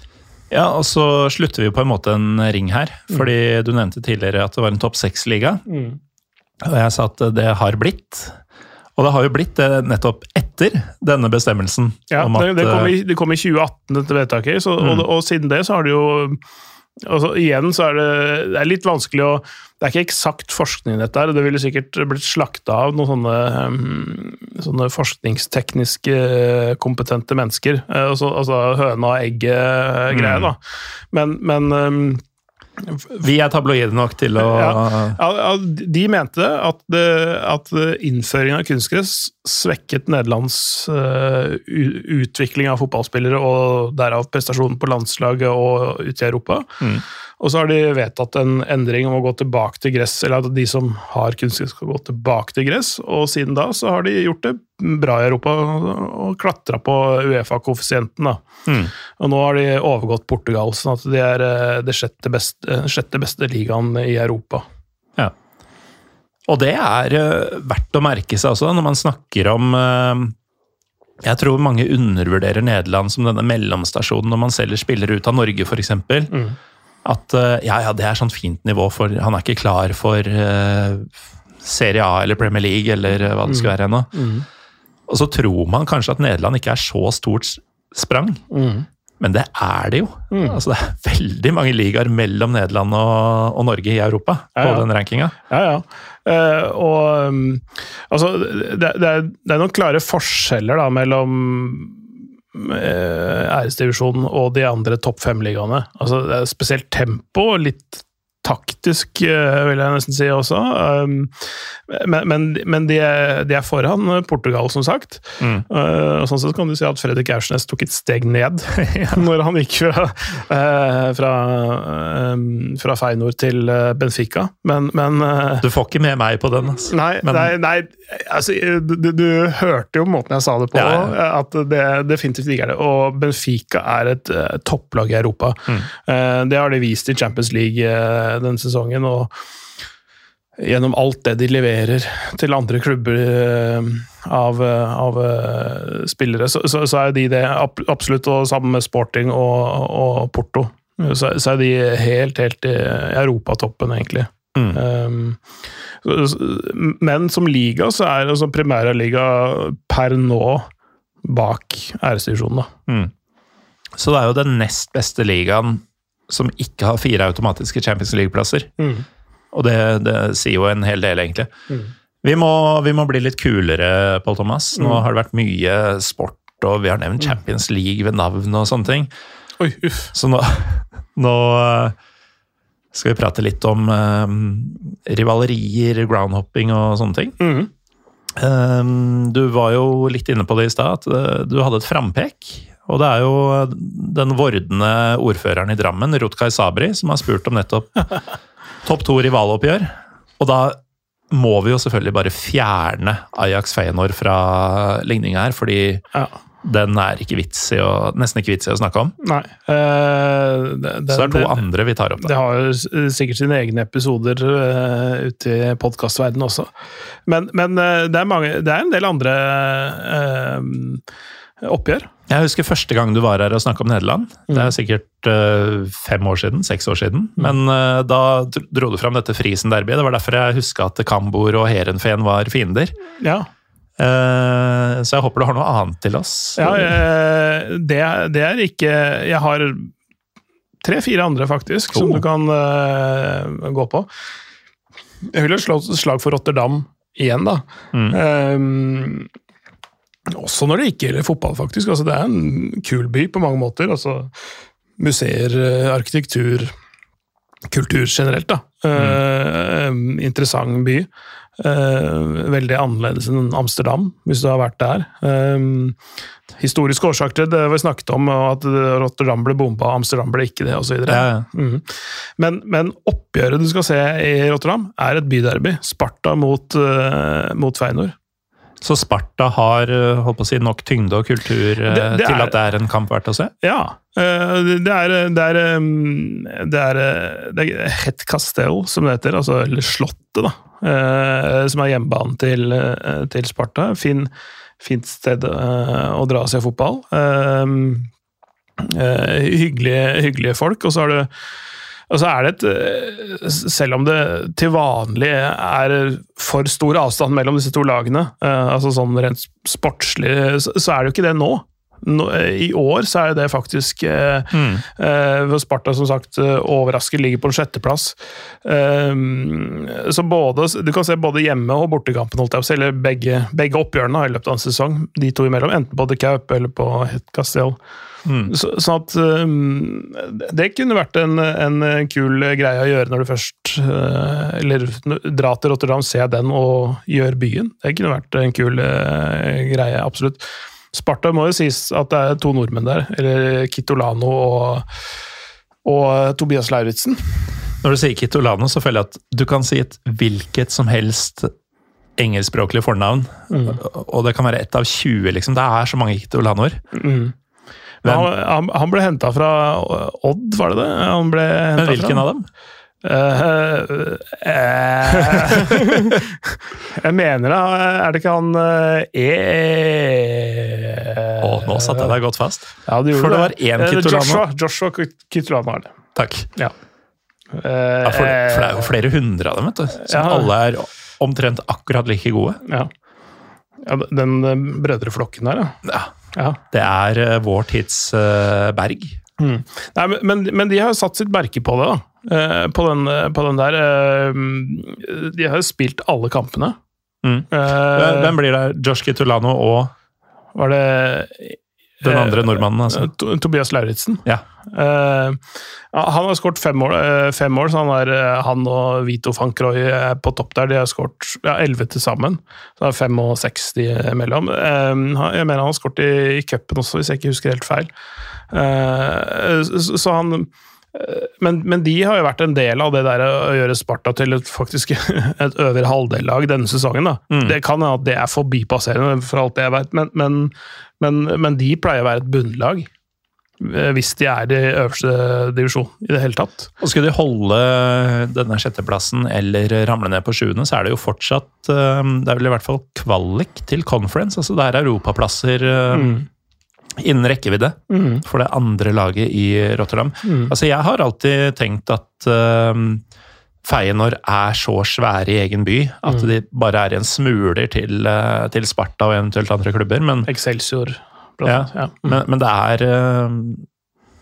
Ja, og så slutter vi på en måte en ring her. Fordi du nevnte tidligere at det var en topp seks-liga. Og jeg sa at det har blitt. Og det har jo blitt det nettopp etter denne bestemmelsen. Ja, om det, at, det, kom eh, i, det kom i 2018, dette vedtaket, så, og, og siden det så har det jo altså, Igjen så er det, det er litt vanskelig å Det er ikke eksakt forskning i dette, her, det ville sikkert blitt slakta av noen sånne, um, sånne forskningstekniske eh, kompetente mennesker. Eh, altså, altså høna og egget-greier, da. Men, men um, Vi er tabloide nok til å Ja. De mente at, det, at innføringen av kunstgress svekket Nederlands eh, utvikling av fotballspillere og derav prestasjonen på landslaget og ute i Europa. Og så har de vedtatt en endring om å gå tilbake til gress, eller at de som har kunstgress skal gå tilbake til gress, og siden da så har de gjort det bra i Europa og klatra på Uefa-koeffisienten. Mm. Og nå har de overgått Portugal, sånn at de er eh, det sjette beste, sjette beste ligaen i Europa. Ja. Og det er eh, verdt å merke seg også, når man snakker om eh, Jeg tror mange undervurderer Nederland som denne mellomstasjonen når man selger spillere ut av Norge, f.eks. Mm. At eh, ja, ja, det er sånn fint nivå, for han er ikke klar for uh, Serie A eller Premier League eller hva det skal være ennå. Mm. Og så tror man kanskje at Nederland ikke er så stort sprang. Mm. Men det er det jo. Altså, det er veldig mange ligaer mellom Nederland og, og Norge i Europa Ja, på ja. den rankinga. Ja, ja. Uh, og um, altså, det, det, er, det er noen klare forskjeller da, mellom eh, æresdivisjonen og de andre topp fem-ligaene. Altså, spesielt tempo, litt taktisk, eh, vil jeg nesten si også. Um, men men, men de, er, de er foran Portugal, som sagt. Mm. Eh, og sånn sett kan du si at Fredrik Aursnes tok et steg ned når han gikk fra, eh, fra, eh, fra Feinor til Benfica. Men, men Du får ikke med meg på den. Altså. Nei, nei, nei altså, du, du hørte jo måten jeg sa det på, Ja, ja. at det definitivt ikke er det. Og Benfica er et topplag i Europa. Mm. Det har de vist i Champions League denne sesongen. og Gjennom alt det de leverer til andre klubber eh, av, eh, av eh, spillere, så, så, så er de det absolutt, og sammen med Sporting og, og Porto. Så, så er de helt, helt i europatoppen, egentlig. Mm. Um, men som liga så er altså primærliga per nå bak æresdivisjonen, da. Mm. Så det er jo den nest beste ligaen som ikke har fire automatiske Champions League-plasser. Og det, det sier jo en hel del, egentlig. Vi, må, vi må bli litt kulere, Pål Thomas. Nå har det vært mye sport, og vi har nevnt Champions League ved navn og sånne ting. Oi, uff. Så nå, nå eh, skal vi prate litt om um, rivalerier, groundhopping og sånne ting. Mm. Um, du var jo litt inne på det i stad, at du hadde et frampek. Og det er jo den vordende ordføreren i Drammen, Rutkay Sabri, som har spurt om nettopp topp to rivaloppgjør. Og da må vi jo selvfølgelig bare fjerne Ajax Feyenoord fra ligninga her, fordi Ja. den er ikke å, nesten ikke vits i å snakke om. Nei. eh, det, Så det er to andre vi tar opp. Det har jo sikkert sine egne episoder uh, ute i podkastverdenen også. Men, men uh, det, er mange, det er en del andre eh, oppgjør. Jeg husker første gang du var her og snakka om Nederland. Det er sikkert uh, fem år siden, seks år siden. Men uh, da dro- du fram dette Frisen-derbyet. Det var derfor jeg huska at Kambor og Heerenveen var fiender. Ja. Uh, så jeg håper du har noe annet til oss. Ja, det, det er ikke Jeg har tre-fire andre, faktisk, som Oh. du kan gå på. Jeg vil jo slå et slag for Rotterdam igjen, da. Mm. Også når det ikke gjelder fotball, faktisk. Altså, det er en kul by på mange måter. Altså, museer, eh, arkitektur, kultur generelt, da. Eh, interessant by. Uh, veldig annerledes enn Amsterdam, hvis du har vært der. Eh, historiske årsaker til det vi snakket om, at Rotterdam ble bomba, Amsterdam ble ikke det, osv. Ja, ja. Mm. Men, men oppgjøret du skal se i Rotterdam, er et byderby. Sparta mot, uh, mot Feyenoord. Så Sparta har eh, holdt på å si, nok tyngde og kultur eh, Det- det til er- at det er en kamp verdt å se? Ja. eh, det er Det er, det er, det er Het Castell, som det heter. Altså, eller Slottet, da. Som er hjemmebanen til, til Sparta. Fin, fint sted å dra og se fotball. Hyggelige, hyggelige folk. Og så har du og så er det et eh, Selv om det til vanlig er for stor avstand mellom disse to lagene, eh, altså sånn rent sportslig, så er det jo ikke det nå. Nå I år så er det faktisk eh, Mm. eh, Sparta som sagt eh, overrasker, ligger på en sjetteplass. Eh, så både, du kan se både hjemme- og bortekampen, holdt jeg på å si, eller begge, begge oppgjørene i løpet av en sesong. De to imellom, enten på The Kaup eller på Het Castell. Mm. Så, sånn at um, Det kunne vært en, en kul greie å gjøre når du først uh, Eller dra til Rotterdam, se den og gjøre byen. Det kunne vært en kul uh, greie, absolutt. Sparta må jo sies at det er to nordmenn der. Eller Kitolano og, og Tobias Lauritzen. Når du sier Kitolano, så føler jeg at du kan si et hvilket som helst engelskspråklig fornavn, Mm. og det kan være ett av 20, liksom. Det er så mange Kitolanoer. Men han, han, ble henta fra Odd, var det det? Men hvilken av dem? jeg mener da Er det ikke han eh, E... Å, nå satte jeg deg godt fast. Ja, gjorde For det var én Eh, Kitolano. Joshua, Joshua Kitolano er det. Takk. Ja. Ja, for, for det er jo flere hundre av dem, vet du. Som Ja. alle er omtrent akkurat like gode. Ja. ja den eh, brødreflokken der, ja. Det er eh, vår tids eh, Berg. Nei, men, men, men de har jo satt sitt merke på det, da. Eh, på, den, på den der eh, De har jo spilt alle kampene. Mm. Eh, Hvem blir det? Josh Kitulano og var det den eh, andre nordmannen? Altså. Tobias Lauritzen. Ja. Eh, han har skåret fem eh, fem mål, så han, er, eh, han og Vito van Croy er på topp der. De har skåret ja, til sammen. Så det er fem og seks de imellom. Eh, jeg mener han har skåret i, i cupen også, hvis jeg ikke husker helt feil. Eh, så, han eh, men, men de har jo vært en del av det der å gjøre Sparta til et, faktisk et øvre halvdellag denne sesongen. da. Mm. Det kan hende at det er forbipasserende, for alt jeg vet, men, men, men, men de pleier å være et bunnlag. eh, Hvis de er i øverste divisjon i det hele tatt. Og Skulle de holde denne sjetteplassen eller ramle ned på sjuende, så er det jo fortsatt eh, Det er vel i hvert fall kvalik til conference. altså Det er europaplasser eh, innen rekkevidde for det andre laget i Rotterdam. Altså Jeg har alltid tenkt at uh, Feyenoord er så svære i egen by at de bare er en smuler til, uh, til Sparta og eventuelt andre klubber. Men, Excelsior. blant annet, Ja. men, men det er uh,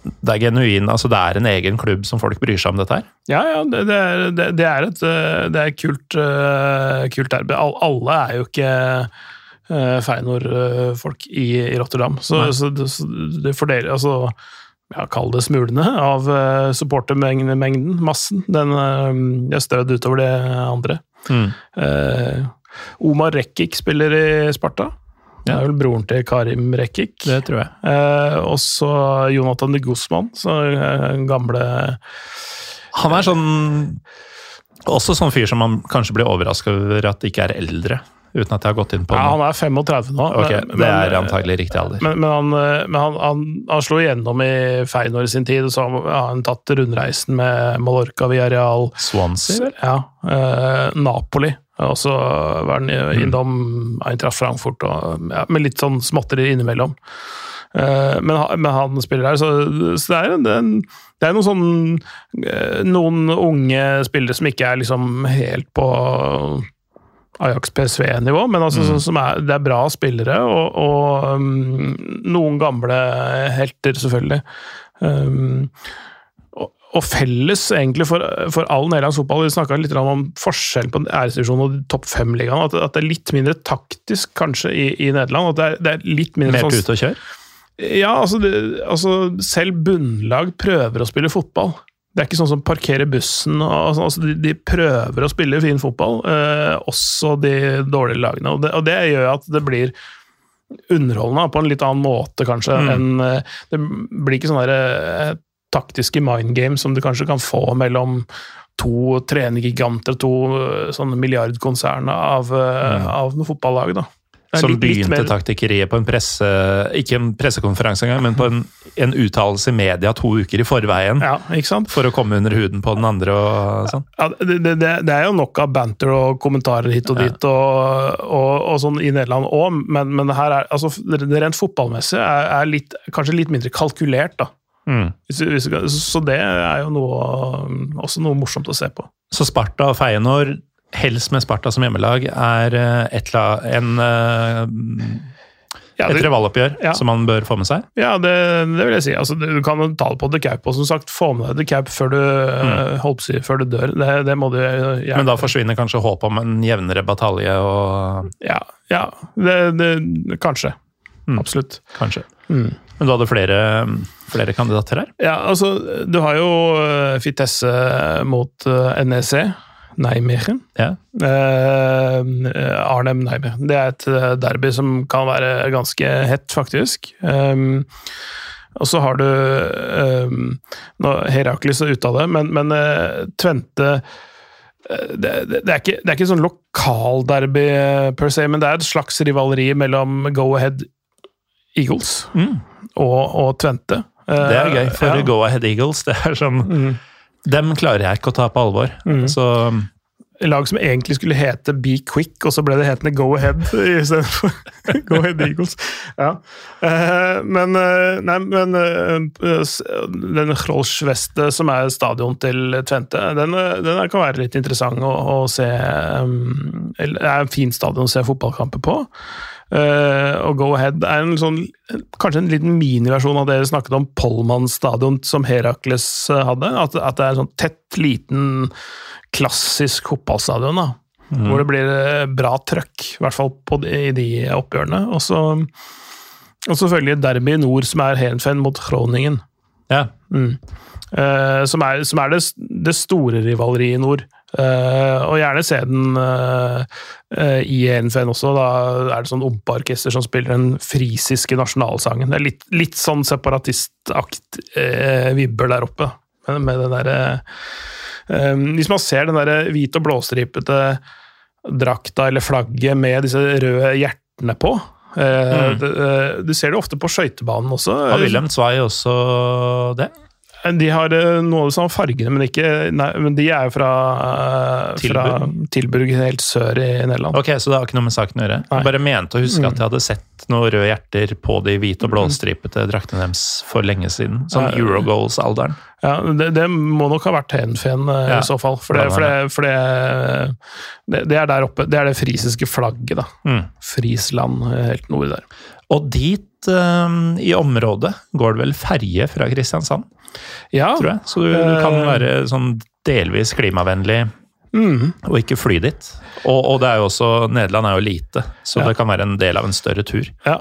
det er genuin, altså det er en egen klubb som folk bryr seg om dette her. Ja, ja, det, det, er, det, det er et eh, det er kult, eh, kult arbeid. All, alle er jo ikke uh, Feyenoord-folk i, i Rotterdam, så, så, det, det fordeler altså ja, Kall det smulene av uh, supportermengden, massen. Den uh, er strødd utover det andre. Eh, Omar Rekik spiller i Sparta. Det er vel broren til Karim Rekik. Det tror jeg. Eh, og så Jonathan de Guzman, så eh, gamle Han er sånn Også sånn fyr som man kanskje blir overraska over at ikke er eldre, uten at jeg har gått inn på Ja, han er 35 nå. Ok, men- Det er antagelig riktig alder. Men, men, han, eh, men han, han, han slo igjennom i Feinor i sin tid, og så har han tatt rundreisen med Mallorca, via Real Swansea, ja, eh, Napoli. Og så var han Mm. innom Eintracht Frankfurt, og, ja, med litt sånn småtteri innimellom. Eh, men, men han spiller her, så, så det er, en- det er, en- det er noen sånn eh, Noen unge spillere som ikke er liksom helt på Ajax PSV-nivå, men altså, Mm. er, det er bra spillere, og, og um, noen gamle helter, selvfølgelig. Um, og, og felles egentlig for, for all nederlandsk fotball, vi snakka litt om forskjell på æresdivisjonen og topp fem-ligaen, at, at det er litt mindre taktisk kanskje i, i Nederland. at det er, det er litt mindre Mer sånn ut og kjør? ja, altså, det, altså Selv bunnlag prøver å spille fotball. Det er ikke sånn som parkerer bussen. og, altså, de, de prøver å spille fin fotball, eh, også de dårlige lagene. Og det, og det gjør at det blir underholdende på en litt annen måte, kanskje. enn eh, Det blir ikke sånne eh, taktiske mind games som du kanskje kan få mellom to trenergiganter, to eh, sånne milliardkonsern av, mm. av noe fotballag. da. Som begynte taktikkeriet på en presse... Ikke en pressekonferanse engang, men på en, en uttalelse i media to uker i forveien. Ja, ikke sant? For å komme under huden på den andre og sånn. Ja, det, det, det er jo nok av banter og kommentarer hit og Ja. dit, og, og, og sånn i Nederland òg, men, men det her er, altså, det rent fotballmessig er, er litt, kanskje litt mindre kalkulert. da. Mm. Så det er jo noe, også noe morsomt å se på. Så Sparta og Feyenoord, helst med Sparta som hjemmelag, er eh, et en, eh, Ja, et rivaloppgjør Ja. som man bør få med seg. ja, det, det vil jeg si. Altså, du kan ta det på The Cap, og som sagt, få med deg The Cap før du, mm. på si, før du dør. Det, det må du gjerne. Mm. Men da forsvinner kanskje håpet om en jevnere batalje og Ja, ja det, det, kanskje. Mm. Absolutt. Kanskje. Mm. Men du hadde flere, flere kandidater her? Ja, altså, du har jo Fitesse mot eh, NEC. Nijmegen. Ja. Eh, Arnhem Nijmegen. Det er et eh, derby som kan være ganske hett, faktisk. Um, og så har du um, nå, Herakles er ute av det, men, men uh, Tvente eh, det, det, det, er ikke, det er ikke sånn lokalderby eh, per se, men det er et slags rivaleri mellom Go Ahead Eagles Mm. og, og Tvente. Det er gøy, for Eh, ja. Go Ahead Eagles det er sånn, Mm. Dem klarer jeg ikke å ta på alvor. Mm. Så lag som egentlig skulle hete Be Quick, og så ble det hetende Go Ahead istedenfor Go Ahead Eagles. Ja. Eh, men eh, nei, men den s- den som er stadion til Tvente, den, eh, den kan være litt interessant å, å se. Det er en fin stadion å se fotballkamper på. Eh, og Go Ahead er en sånn, kanskje en liten miniversjon av det dere snakket om Pollmann stadion som Herakles eh, hadde. At, at det er en sånn tett, liten, klassisk fotballstadion. da. Hvor det blir eh, bra trøkk, i hvert fall på de, i de oppgjørene. Og så og selvfølgelig Derby i nord, som er Heerenveen mot Groningen. Ja. Eh, som er, som er det, det store rivaleriet i nord. Eh, og gjerne se den uh, uh, i Heerenveen også. Da er det sånn ompeorkester som spiller den frisiske nasjonalsangen. Det er litt, litt sånn separatistakt eh, vibber der oppe, med, med den derre Hvis man ser den derre hvit og blåstripete drakta eller flagget med disse røde hjertene på mm. Du ser det ofte på skøytebanen også. Har Wilhelm Zwei også det? De har eh, noe av de samme fargene, men, ikke, nei, men de er jo fra, eh, fra Tilburg, helt sør i Nederland. Ok, Så det har ikke noe med saken å gjøre? Jeg bare mente å huske at jeg hadde sett noen røde hjerter på de hvite og blåstripete draktene deres for lenge siden. Sånn Ja. Eurogoals-alderen. Ja, det, det må nok ha vært eh, Ja, i så fall, for, det, for, det, for det, er der oppe. Det er det frisiske flagget, da. Mm. Frisland, eh, helt nord der. Og dit eh, i området går det vel ferje fra Kristiansand, Ja, tror jeg. Så du, du kan Eh. være sånn delvis klimavennlig mm, og ikke fly dit. Og, og det er jo også, Nederland er jo lite, så Ja. det kan være en del av en større tur. ja.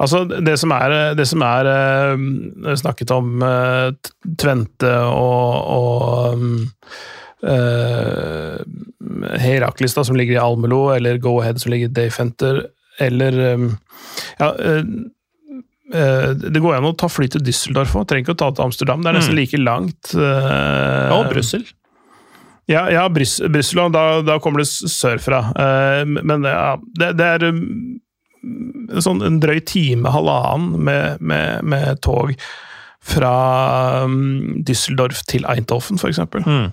Altså, det som er, det som er eh, snakket om eh, Tvente og, og Herakles, da, som ligger i Almelo, eller Go Ahead, som ligger i Dayfenter, eller um, ja, eh, det går an å ta fly til Düsseldorf òg, trenger ikke å ta til Amsterdam. Det er nesten like langt. Ja, Og Brussel. Ja, ja Brys Brussel, da, da kommer det sørfra. Eh, men ja, det, det er en sånn en drøy time, halvannen, med, med, med tog fra um, Düsseldorf til Eindhoven, eksempel. Mm.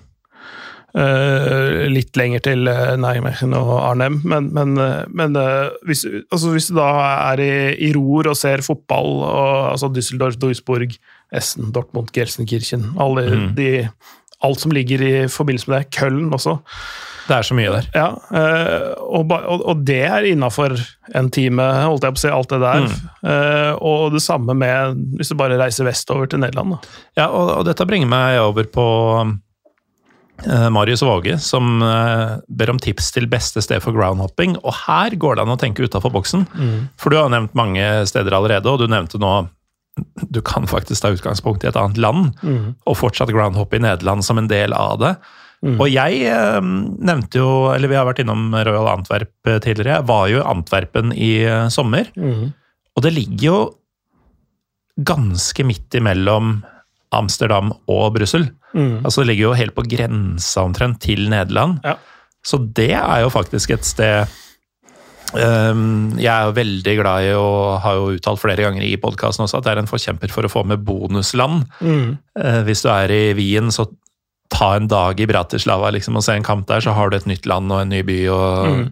Eh, litt lenger til uh, Nijmegen og Arnhem, men, men, eh, men eh, hvis, altså hvis du da er i, i ror og ser fotball, og, altså Düsseldorf, Duisburg, Essen, Dortmund, Gelsenkirchen alle Mm. de, Alt som ligger i forbindelse med det. Køllen også. Det er så mye der. Ja, eh, og, og, og det er innafor en time, holdt jeg på å si, alt det der. Eh, og det samme med hvis du bare reiser vestover til Nederland. Da. Ja, og, og dette bringer meg over på eh, Marius Våge, som eh, ber om tips til beste sted for groundhopping. Og her går det an å tenke utafor boksen. For du har nevnt mange steder allerede, og du nevnte nå du kan faktisk ta utgangspunkt i et annet land, og fortsatt groundhoppe i Nederland som en del av det. Og jeg eh, nevnte jo, eller vi har vært innom Royal Antwerp eh, tidligere, jeg var jo i Antwerpen i eh, sommer. Og det ligger jo ganske midt imellom Amsterdam og Brussel. Altså det ligger jo helt på grensa omtrent til Nederland. Ja. Så det er jo faktisk et sted um, jeg er jo veldig glad i, og har jo uttalt flere ganger i podkasten også, at jeg er en forkjemper for å få med bonusland. Eh, hvis du er i Wien, så ta en dag i Bratislava liksom, og se en kamp der, så har du et nytt land og en ny by. og...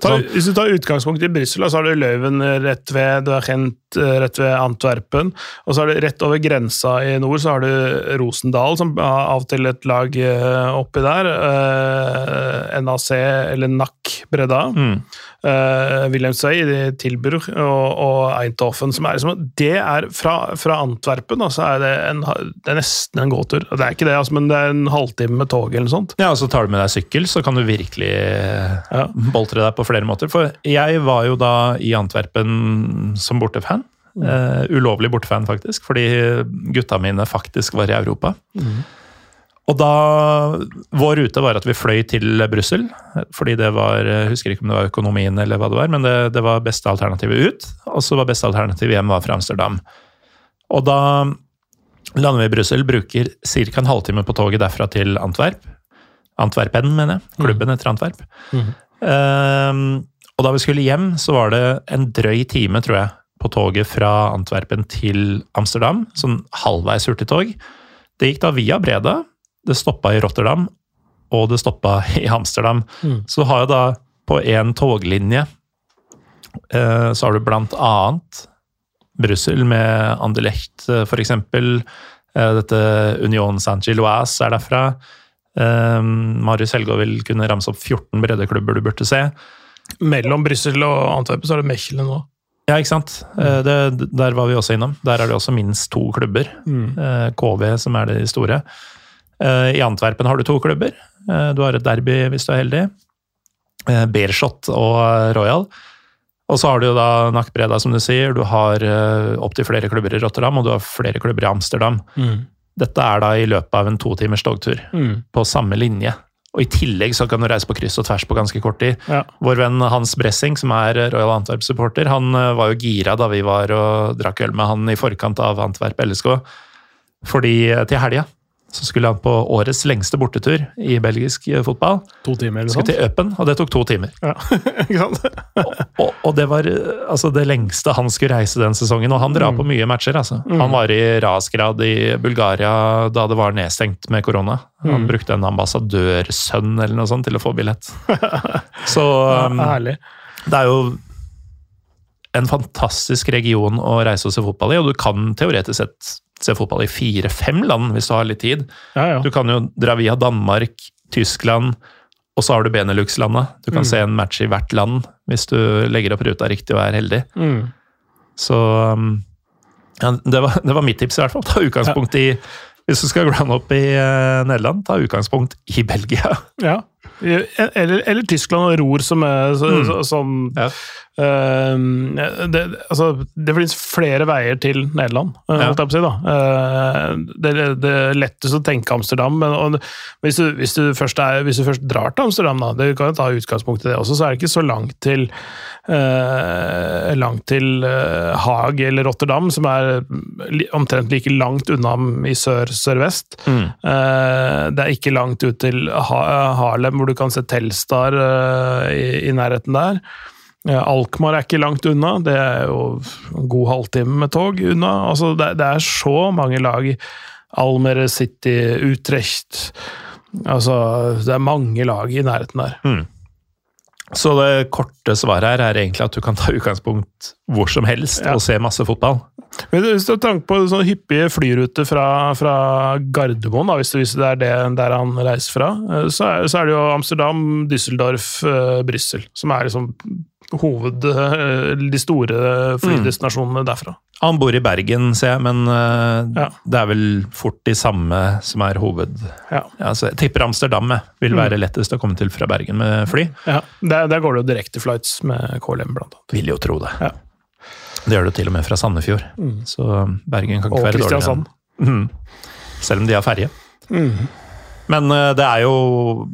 Ta, Sånn. hvis du tar utgangspunkt i Brussel, så har du Løven rett ved, du har Gent eh, rett ved Antwerpen, og så har du rett over grensa i nord, så har du Rosendal, som har av og til et lag eh, oppi der. eh, NAC, eller NAC Bredda. Mm. Uh, Wilhelmsvei i Tilburg og, og Eindhoven. Som er, liksom, det er fra, fra Antwerpen, altså er det, en, det er nesten en gåtur. Det er ikke det, altså, men det er en halvtime med tog eller noe sånt. Ja, og så tar du med deg sykkel, så kan du virkelig eh, Ja. boltre deg på flere måter. For jeg var jo da i Antwerpen som bortefan. Uh, ulovlig bortefan, faktisk, fordi gutta mine faktisk var i Europa. Og da Vår rute var at vi fløy til Brussel, fordi det var Jeg husker ikke om det var økonomien eller hva det var, men det, det var beste alternativet ut. Og så var beste alternativet hjem var fra Amsterdam. Og da lander vi i Brussel, bruker ca. en halvtime på toget derfra til Antwerp. Antwerpen, mener jeg. Klubben etter Antwerp. Ehm, og da vi skulle hjem, så var det en drøy time, tror jeg, på toget fra Antwerpen til Amsterdam. Sånn halvveis hurtigtog. Det gikk da via Breda, det stoppa i Rotterdam, og det stoppa i Amsterdam. Så du har jo da på én toglinje eh, så har du blant annet Brussel med Anderlecht, f.eks. for eksempel. Eh, Dette Union Saint-Gilloise er derfra. Eh, Marius Helgaa vil kunne ramse opp 14 breddeklubber du burde se. Mellom Brussel og Antwerpen så er det Mechelen nå. Ja, ikke sant. Eh, Det, der var vi også innom. Der er det også minst to klubber. Eh, KV, som er de store. Eh, I Antwerpen har du to klubber. Eh, Du har et derby hvis du er heldig. Eh, Beerschot og Royal. Og så har du da Nakkbreda, som du sier. Du har opptil flere klubber i Rotterdam, og du har flere klubber i Amsterdam. Dette er da i løpet av en to timers togtur, på samme linje. Og i tillegg så kan du reise på kryss og tvers på ganske kort tid. Ja. Vår venn Hans Bressing, som er Royal Antwerp-supporter, han var jo gira da vi var og drakk øl med han i forkant av Antwerp LSK. Fordi til helga så skulle han på årets lengste bortetur i belgisk eh, fotball. To timer eller Skulle til Øpen, og det tok to timer. Ja, ikke sant? Og, og det var eh, altså det lengste han skulle reise den sesongen. Og han drar på mye matcher, altså. Han var i rasgrad i Bulgaria da det var nedstengt med korona. Han brukte en ambassadørsønn eller noe sånt til å få billett. Så um, Herlig. det er jo en fantastisk region å reise og se fotball i, og du kan teoretisk sett se fotball i fire-fem land hvis du har litt tid. Ja, ja. Du kan jo dra via Danmark, Tyskland, og så har du Benelux-landet. Du kan se en match i hvert land hvis du legger opp ruta riktig og er heldig. Mm. Så um, ja, det, var, det var mitt tips, i hvert fall. Ta utgangspunkt i Hvis du skal ground opp i uh, Nederland, ta utgangspunkt i Belgia. Ja. Eller, eller Tyskland og ror, som er så, Mm. sånn Ja. Ehm, det, altså, det finnes flere veier til Nederland, eh, Ja. si. Eh, det, det er lettest å tenke Amsterdam, men og, hvis, du, hvis, du først er, hvis du først drar til Amsterdam, da, det kan jo ta utgangspunkt i det også, så er det ikke så langt til eh, langt til eh, Haag eller Rotterdam, som er omtrent like langt unna i sør-sørvest. Eh, det er ikke langt ut til ha Harlem, hvor du kan se Telstar i, i nærheten der. Eh, Alkmaar er ikke langt unna, det er jo en god halvtime med tog unna. Altså, det, det er så mange lag. Almere City, Utrecht Altså, det er mange lag i nærheten der. Så det korte svaret her er egentlig at du kan ta utgangspunkt hvor som helst Ja. og se masse fotball. Men hvis du har tanke på sånne hyppige flyrute fra, fra Gardermoen, da, hvis, det, hvis det er det der han reiser fra, eh, så er, så er det jo Amsterdam, Düsseldorf, uh, Brussel, som er liksom hoved... eh, de store flydestinasjonene derfra. Han bor i Bergen, ser jeg, men eh, Ja. det er vel fort de samme som er hoved... Ja. Ja, så jeg tipper Amsterdam vil være lettest å komme til fra Bergen med fly. Ja, der, der går det jo direkte flights med KLM, blant annet. Vil jo tro det. Ja. Det gjør det til og med fra Sandefjord. Så Bergen kan ikke Og være dårligere. Mhm. Selv om de har ferje. Men eh, det er jo,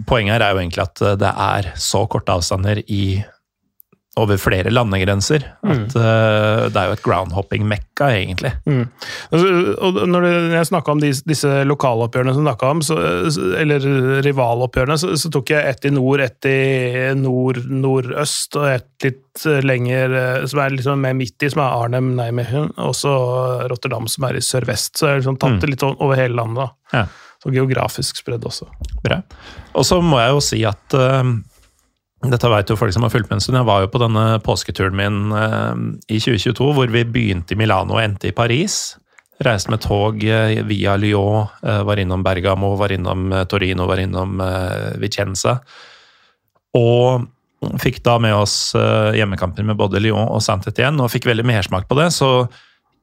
poenget her er jo egentlig at det er så korte avstander i over flere landegrenser at eh, det er jo et groundhopping-mekka, egentlig. Altså, og når det- når jeg snakka om dis, disse lokaloppgjørene som snakket om, så, eller rivaloppgjørene, så, så tok jeg ett i nord, ett i nord, nordøst, og ett litt lenger, eh, som er liksom mer midt i, som er Arnhem, Nijmegen, og så Rotterdam, som er i sørvest. Så jeg har liksom tatt det litt over hele landet. da. Ja. Så geografisk spredd også. Bra. Og så må jeg jo si at eh, dette vet jo folk som har fulgt med en stund. Jeg var jo på denne påsketuren min eh, i 2022, hvor vi begynte i Milano og endte i Paris. Reiste med tog eh, via Lyon, eh, var innom Bergamo, var innom eh, Torino, var innom eh, Vicenza. Og fikk da med oss eh, hjemmekamper med både Lyon og Saint-Étienne, og fikk veldig mersmak på det. Så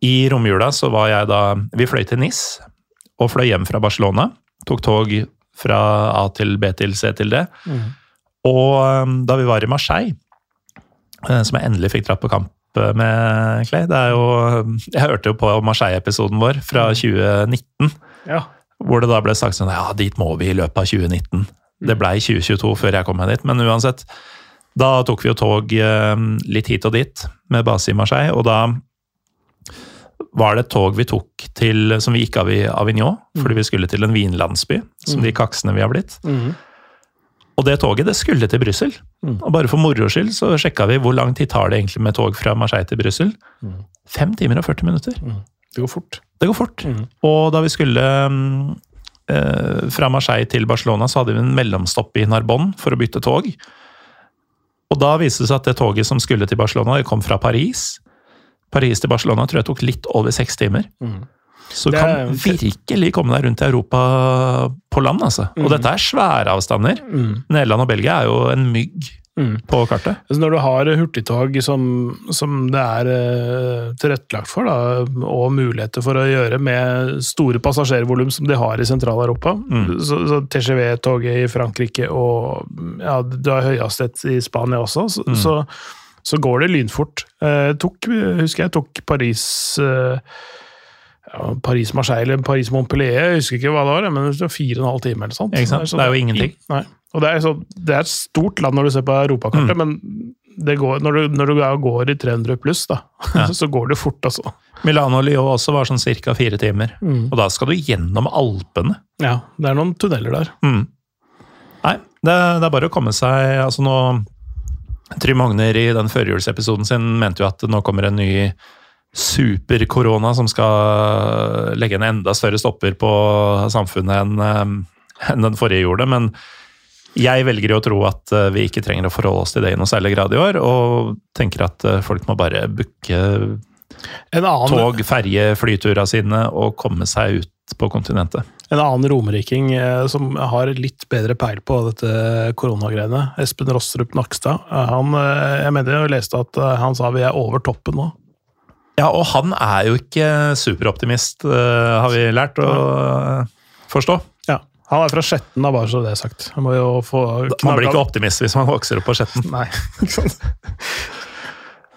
i romjula så var jeg da Vi fløy til Nis og fløy hjem fra Barcelona. Tok tog fra A til B til C til D. Og um, da vi var i Marseille, eh, som jeg endelig fikk dratt på kamp eh, med Clay det er jo, Jeg hørte jo på Marseille-episoden vår fra 2019, Ja. hvor det da ble sagt sånn Ja, dit må vi i løpet av 2019. Det blei 2022 før jeg kom meg dit, men uansett. Da tok vi jo tog eh, litt hit og dit med base i Marseille, og da var det et tog vi tok til, som vi gikk av i Avignon, fordi vi skulle til en vinlandsby, som de kaksene vi har blitt. Og det toget det skulle til Brussel. Og bare for moro skyld så sjekka vi hvor lang tid tar det egentlig med tog fra Marseille til Brussel. Fem timer og 40 minutter. Det går fort. Det går fort. Og da vi skulle mm, eh, fra Marseille til Barcelona, så hadde vi en mellomstopp i Narbonne for å bytte tog. Og da viste det seg at det toget som skulle til Barcelona, det kom fra Paris. Paris til Barcelona tror jeg tok litt over seks timer. Så du kan virkelig komme deg rundt i Europa på land, altså. Og dette er svære avstander. Nederland og Belgia er jo en mygg på kartet. Altså når du har hurtigtog som, som det er eh, tilrettelagt for, da, og muligheter for å gjøre med store passasjervolum som de har i Sentral-Europa, så, så TGV-toget i Frankrike og ja, du har høyhastighet i Spania også, så, så, så går det lynfort. Eh, tok, husker jeg tok Paris ja, Paris-Marseille eller Paris-Montpellier, jeg husker ikke hva det var, men det var fire og en halv time eller sånt. Ikke sant? Så Det er jo ingenting. Nei. Og det er, så, det er et stort land når du ser på europakartet, men det går, når, du, når du går i 300 pluss, da, så går det fort, altså. Milano-Lyon også var sånn ca. fire timer. Mm. Og da skal du gjennom Alpene. Ja, det er noen tunneler der. Mm. Nei, det, det er bare å komme seg altså nå, Trym Magner i den førjulsepisoden sin mente jo at nå kommer en ny super-korona som skal legge en enda større stopper på samfunnet enn eh, enn den forrige gjorde. Men jeg velger jo å tro at eh, vi ikke trenger å forholde oss til det i noe særlig grad i år, og tenker at eh, folk må bare booke tog, ferje, flytura sine og komme seg ut på kontinentet. en annen romeriking som har litt bedre peil på dette koronagreiene, Espen Rostrup Nakstad, han, jeg mener jeg leste at han sa vi er over toppen nå. Ja, og han er jo ikke superoptimist, eh, har vi lært å eh, forstå. Ja, han er fra Skjetten, bare så det er sagt. Han må jo få Man blir ikke optimist hvis man vokser opp på Skjetten. Nei?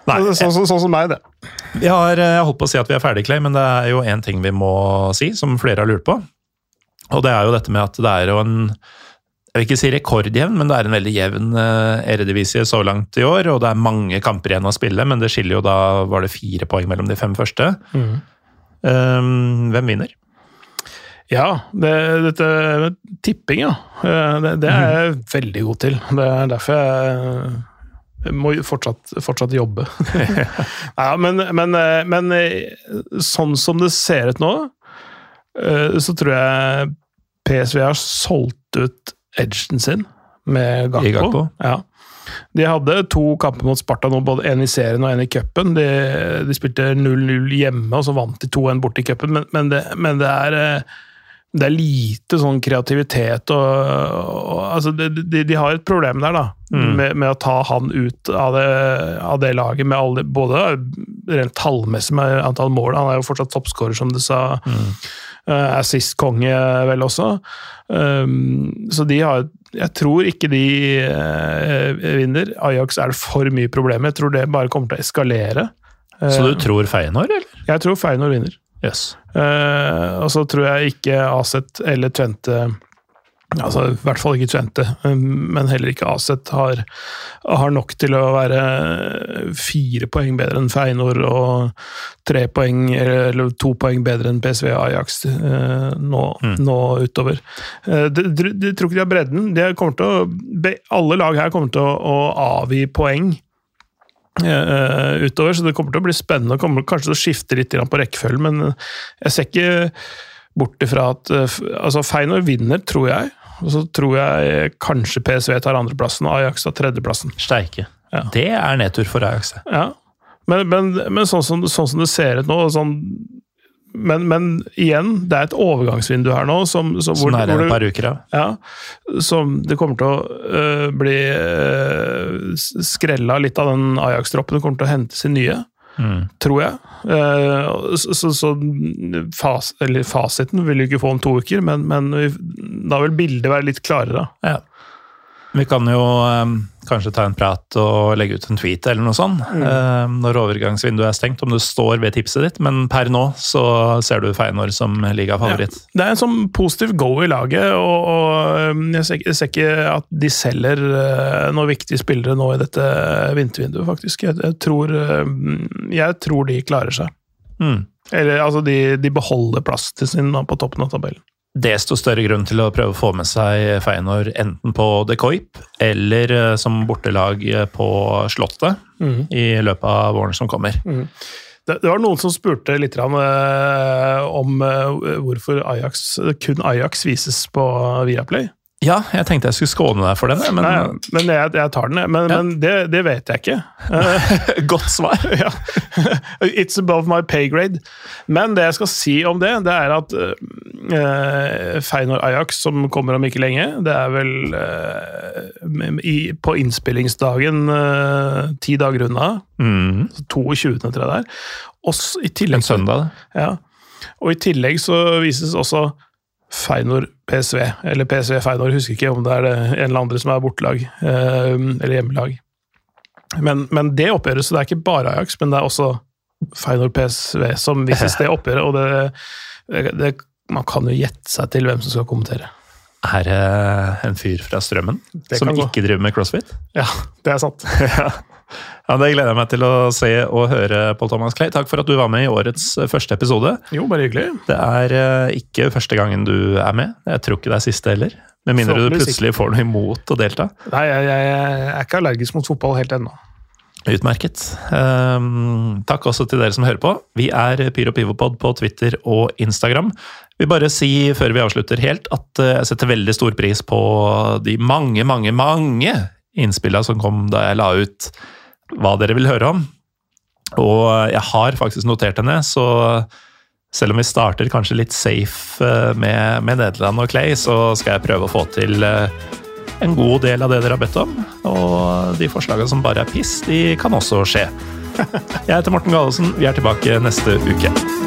Nei, Sånn, sånn, sånn som meg, det. Vi har jeg holdt på å si at vi er ferdig, Clay, men det er jo én ting vi må si, som flere har lurt på. Og det er jo dette med at det er jo en Jeg vil ikke si rekordjevn, men det er en veldig jevn eh, eredivisie så langt i år. Og det er mange kamper igjen å spille, men det skiller jo da Var det fire poeng mellom de fem første? Um, hvem vinner? Ja, det, dette tipping, ja. Eh, Det, det er jeg veldig god til. Det er derfor jeg, må fortsatt, fortsatt jobbe. ja, men, men, eh, men sånn som det ser ut nå, så tror jeg PSV har solgt ut edgen sin med Gakpo. Gakpo? Ja. De hadde to kamper mot Sparta nå, både en i serien og en i cupen. De, de spilte 0-0 hjemme, og så vant de 2-1 borte i cupen, men, men, det, men det er eh, det er lite sånn kreativitet og, og altså de, de, de har et problem der, da. Med, med å ta han ut av det, av det laget, med alle, både rent tallmessig med antall mål. Han er jo fortsatt toppskårer, som du sa. Uh, Assist-konge, vel også. Um, så de har Jeg tror ikke de eh, vinner. Ajax er det for mye problemer. Jeg tror det bare kommer til å eskalere. Så Uh, du tror Feyenoord, eller? jeg tror Feyenoord vinner. Eh, og så tror jeg ikke Aset eller Tvente Altså i hvert fall ikke Tvente, um, men heller ikke Aset har, har nok til å være fire poeng bedre enn Feinor og tre poeng eller to poeng bedre enn PSV og Ajax nå, nå, nå utover. Eh, de, de, de tror ikke de har bredden. De å, alle lag her kommer til å, å avgi poeng eh, utover, så det kommer til å bli spennende. kommer kanskje til å skifte litt på rekkefølgen, men eh, jeg ser ikke bort ifra at eh, altså Feinor vinner, tror jeg. Og så tror jeg kanskje PSV tar andreplassen og Ajax tar tredjeplassen. Steike. Ja. Det er nedtur for Ajax. Ja. Men, men, men sånn, som, sånn som det ser ut nå sånn, men, men igjen, det er et overgangsvindu her nå som, som, Som er hvor et par uker av. Ja, som det kommer til å øh, bli øh, skrella litt av den Ajax-troppen. Det kommer til å hente sin nye, Mm. tror jeg. Eh, så så, fas, eller fasiten vil vi ikke få om to uker, men, men da vil bildet være litt klarere. Ja. Vi kan jo eh, kanskje ta en prat og legge ut en tweet eller noe sånt eh, når overgangsvinduet er stengt, om du står ved tipset ditt, men per nå så ser du Feinor som ligafavoritt. Det er en sånn positiv go i laget, og, og jeg, ser, jeg ser ikke at de selger øh, noen viktige spillere nå i dette vintervinduet, faktisk. Jeg, jeg, tror, øhm, jeg tror de klarer seg. Mm. Eller altså, de, de beholder plassen sin på toppen av tabellen. Desto større grunn til å prøve å få med seg Feinor enten på The Coip eller eh, som bortelag eh, på Slottet i løpet av våren som kommer. Det, det var noen som spurte litt øh, om øh, hvorfor Ajax, kun Ajax vises på Viaplay. Ja, jeg tenkte jeg skulle skåne deg for den, men Nei, men jeg, jeg tar den, men, Ja. men det, det vet jeg ikke. godt svar. ja. It's above my pay grade. Men det jeg skal si om det, det er at uh, Feinor Ajax som kommer om ikke lenge. Det er vel uh, i, på innspillingsdagen uh, ti dager unna. Mm. 22. tror jeg det er. Og i tillegg, En søndag, det. Ja. Og i tillegg så vises også Feinor PSV, eller PSV Feinor, husker ikke om det er det en eller andre som er bortelag, eh, eller hjemmelag. Men, men det oppgjøret, så det er ikke bare Ajax, men det er også Feinor PSV som vises det oppgjøret, og det, det, Man kan jo gjette seg til hvem som skal kommentere. Er det en fyr fra Strømmen Det som gå. ikke driver med crossfit? Ja, det er sant. Ja, Det gleder jeg meg til å se og høre, Pål Thomas Clay. Takk for at du var med i årets eh, første episode. Jo, bare hyggelig. Det er eh, ikke første gangen du er med. Jeg tror ikke det er siste heller. Med mindre du plutselig får noe imot å delta. Nei, jeg, jeg, jeg er ikke allergisk mot fotball helt ennå. Utmerket. Um, takk også til dere som hører på. Vi er Pyro Pivopod på Twitter og Instagram. Vil bare si før vi avslutter helt at eh, jeg setter veldig stor pris på de mange, mange, mange innspillene som kom da jeg la ut hva dere vil høre om. Og jeg har faktisk notert henne, så selv om vi starter kanskje litt safe eh, med, med Nederland og Clay, så skal jeg prøve å få til eh, en god del av det dere har bedt om. Og de forslagene som bare er piss, de kan også skje. Jeg heter Morten Galesen, vi er tilbake neste uke.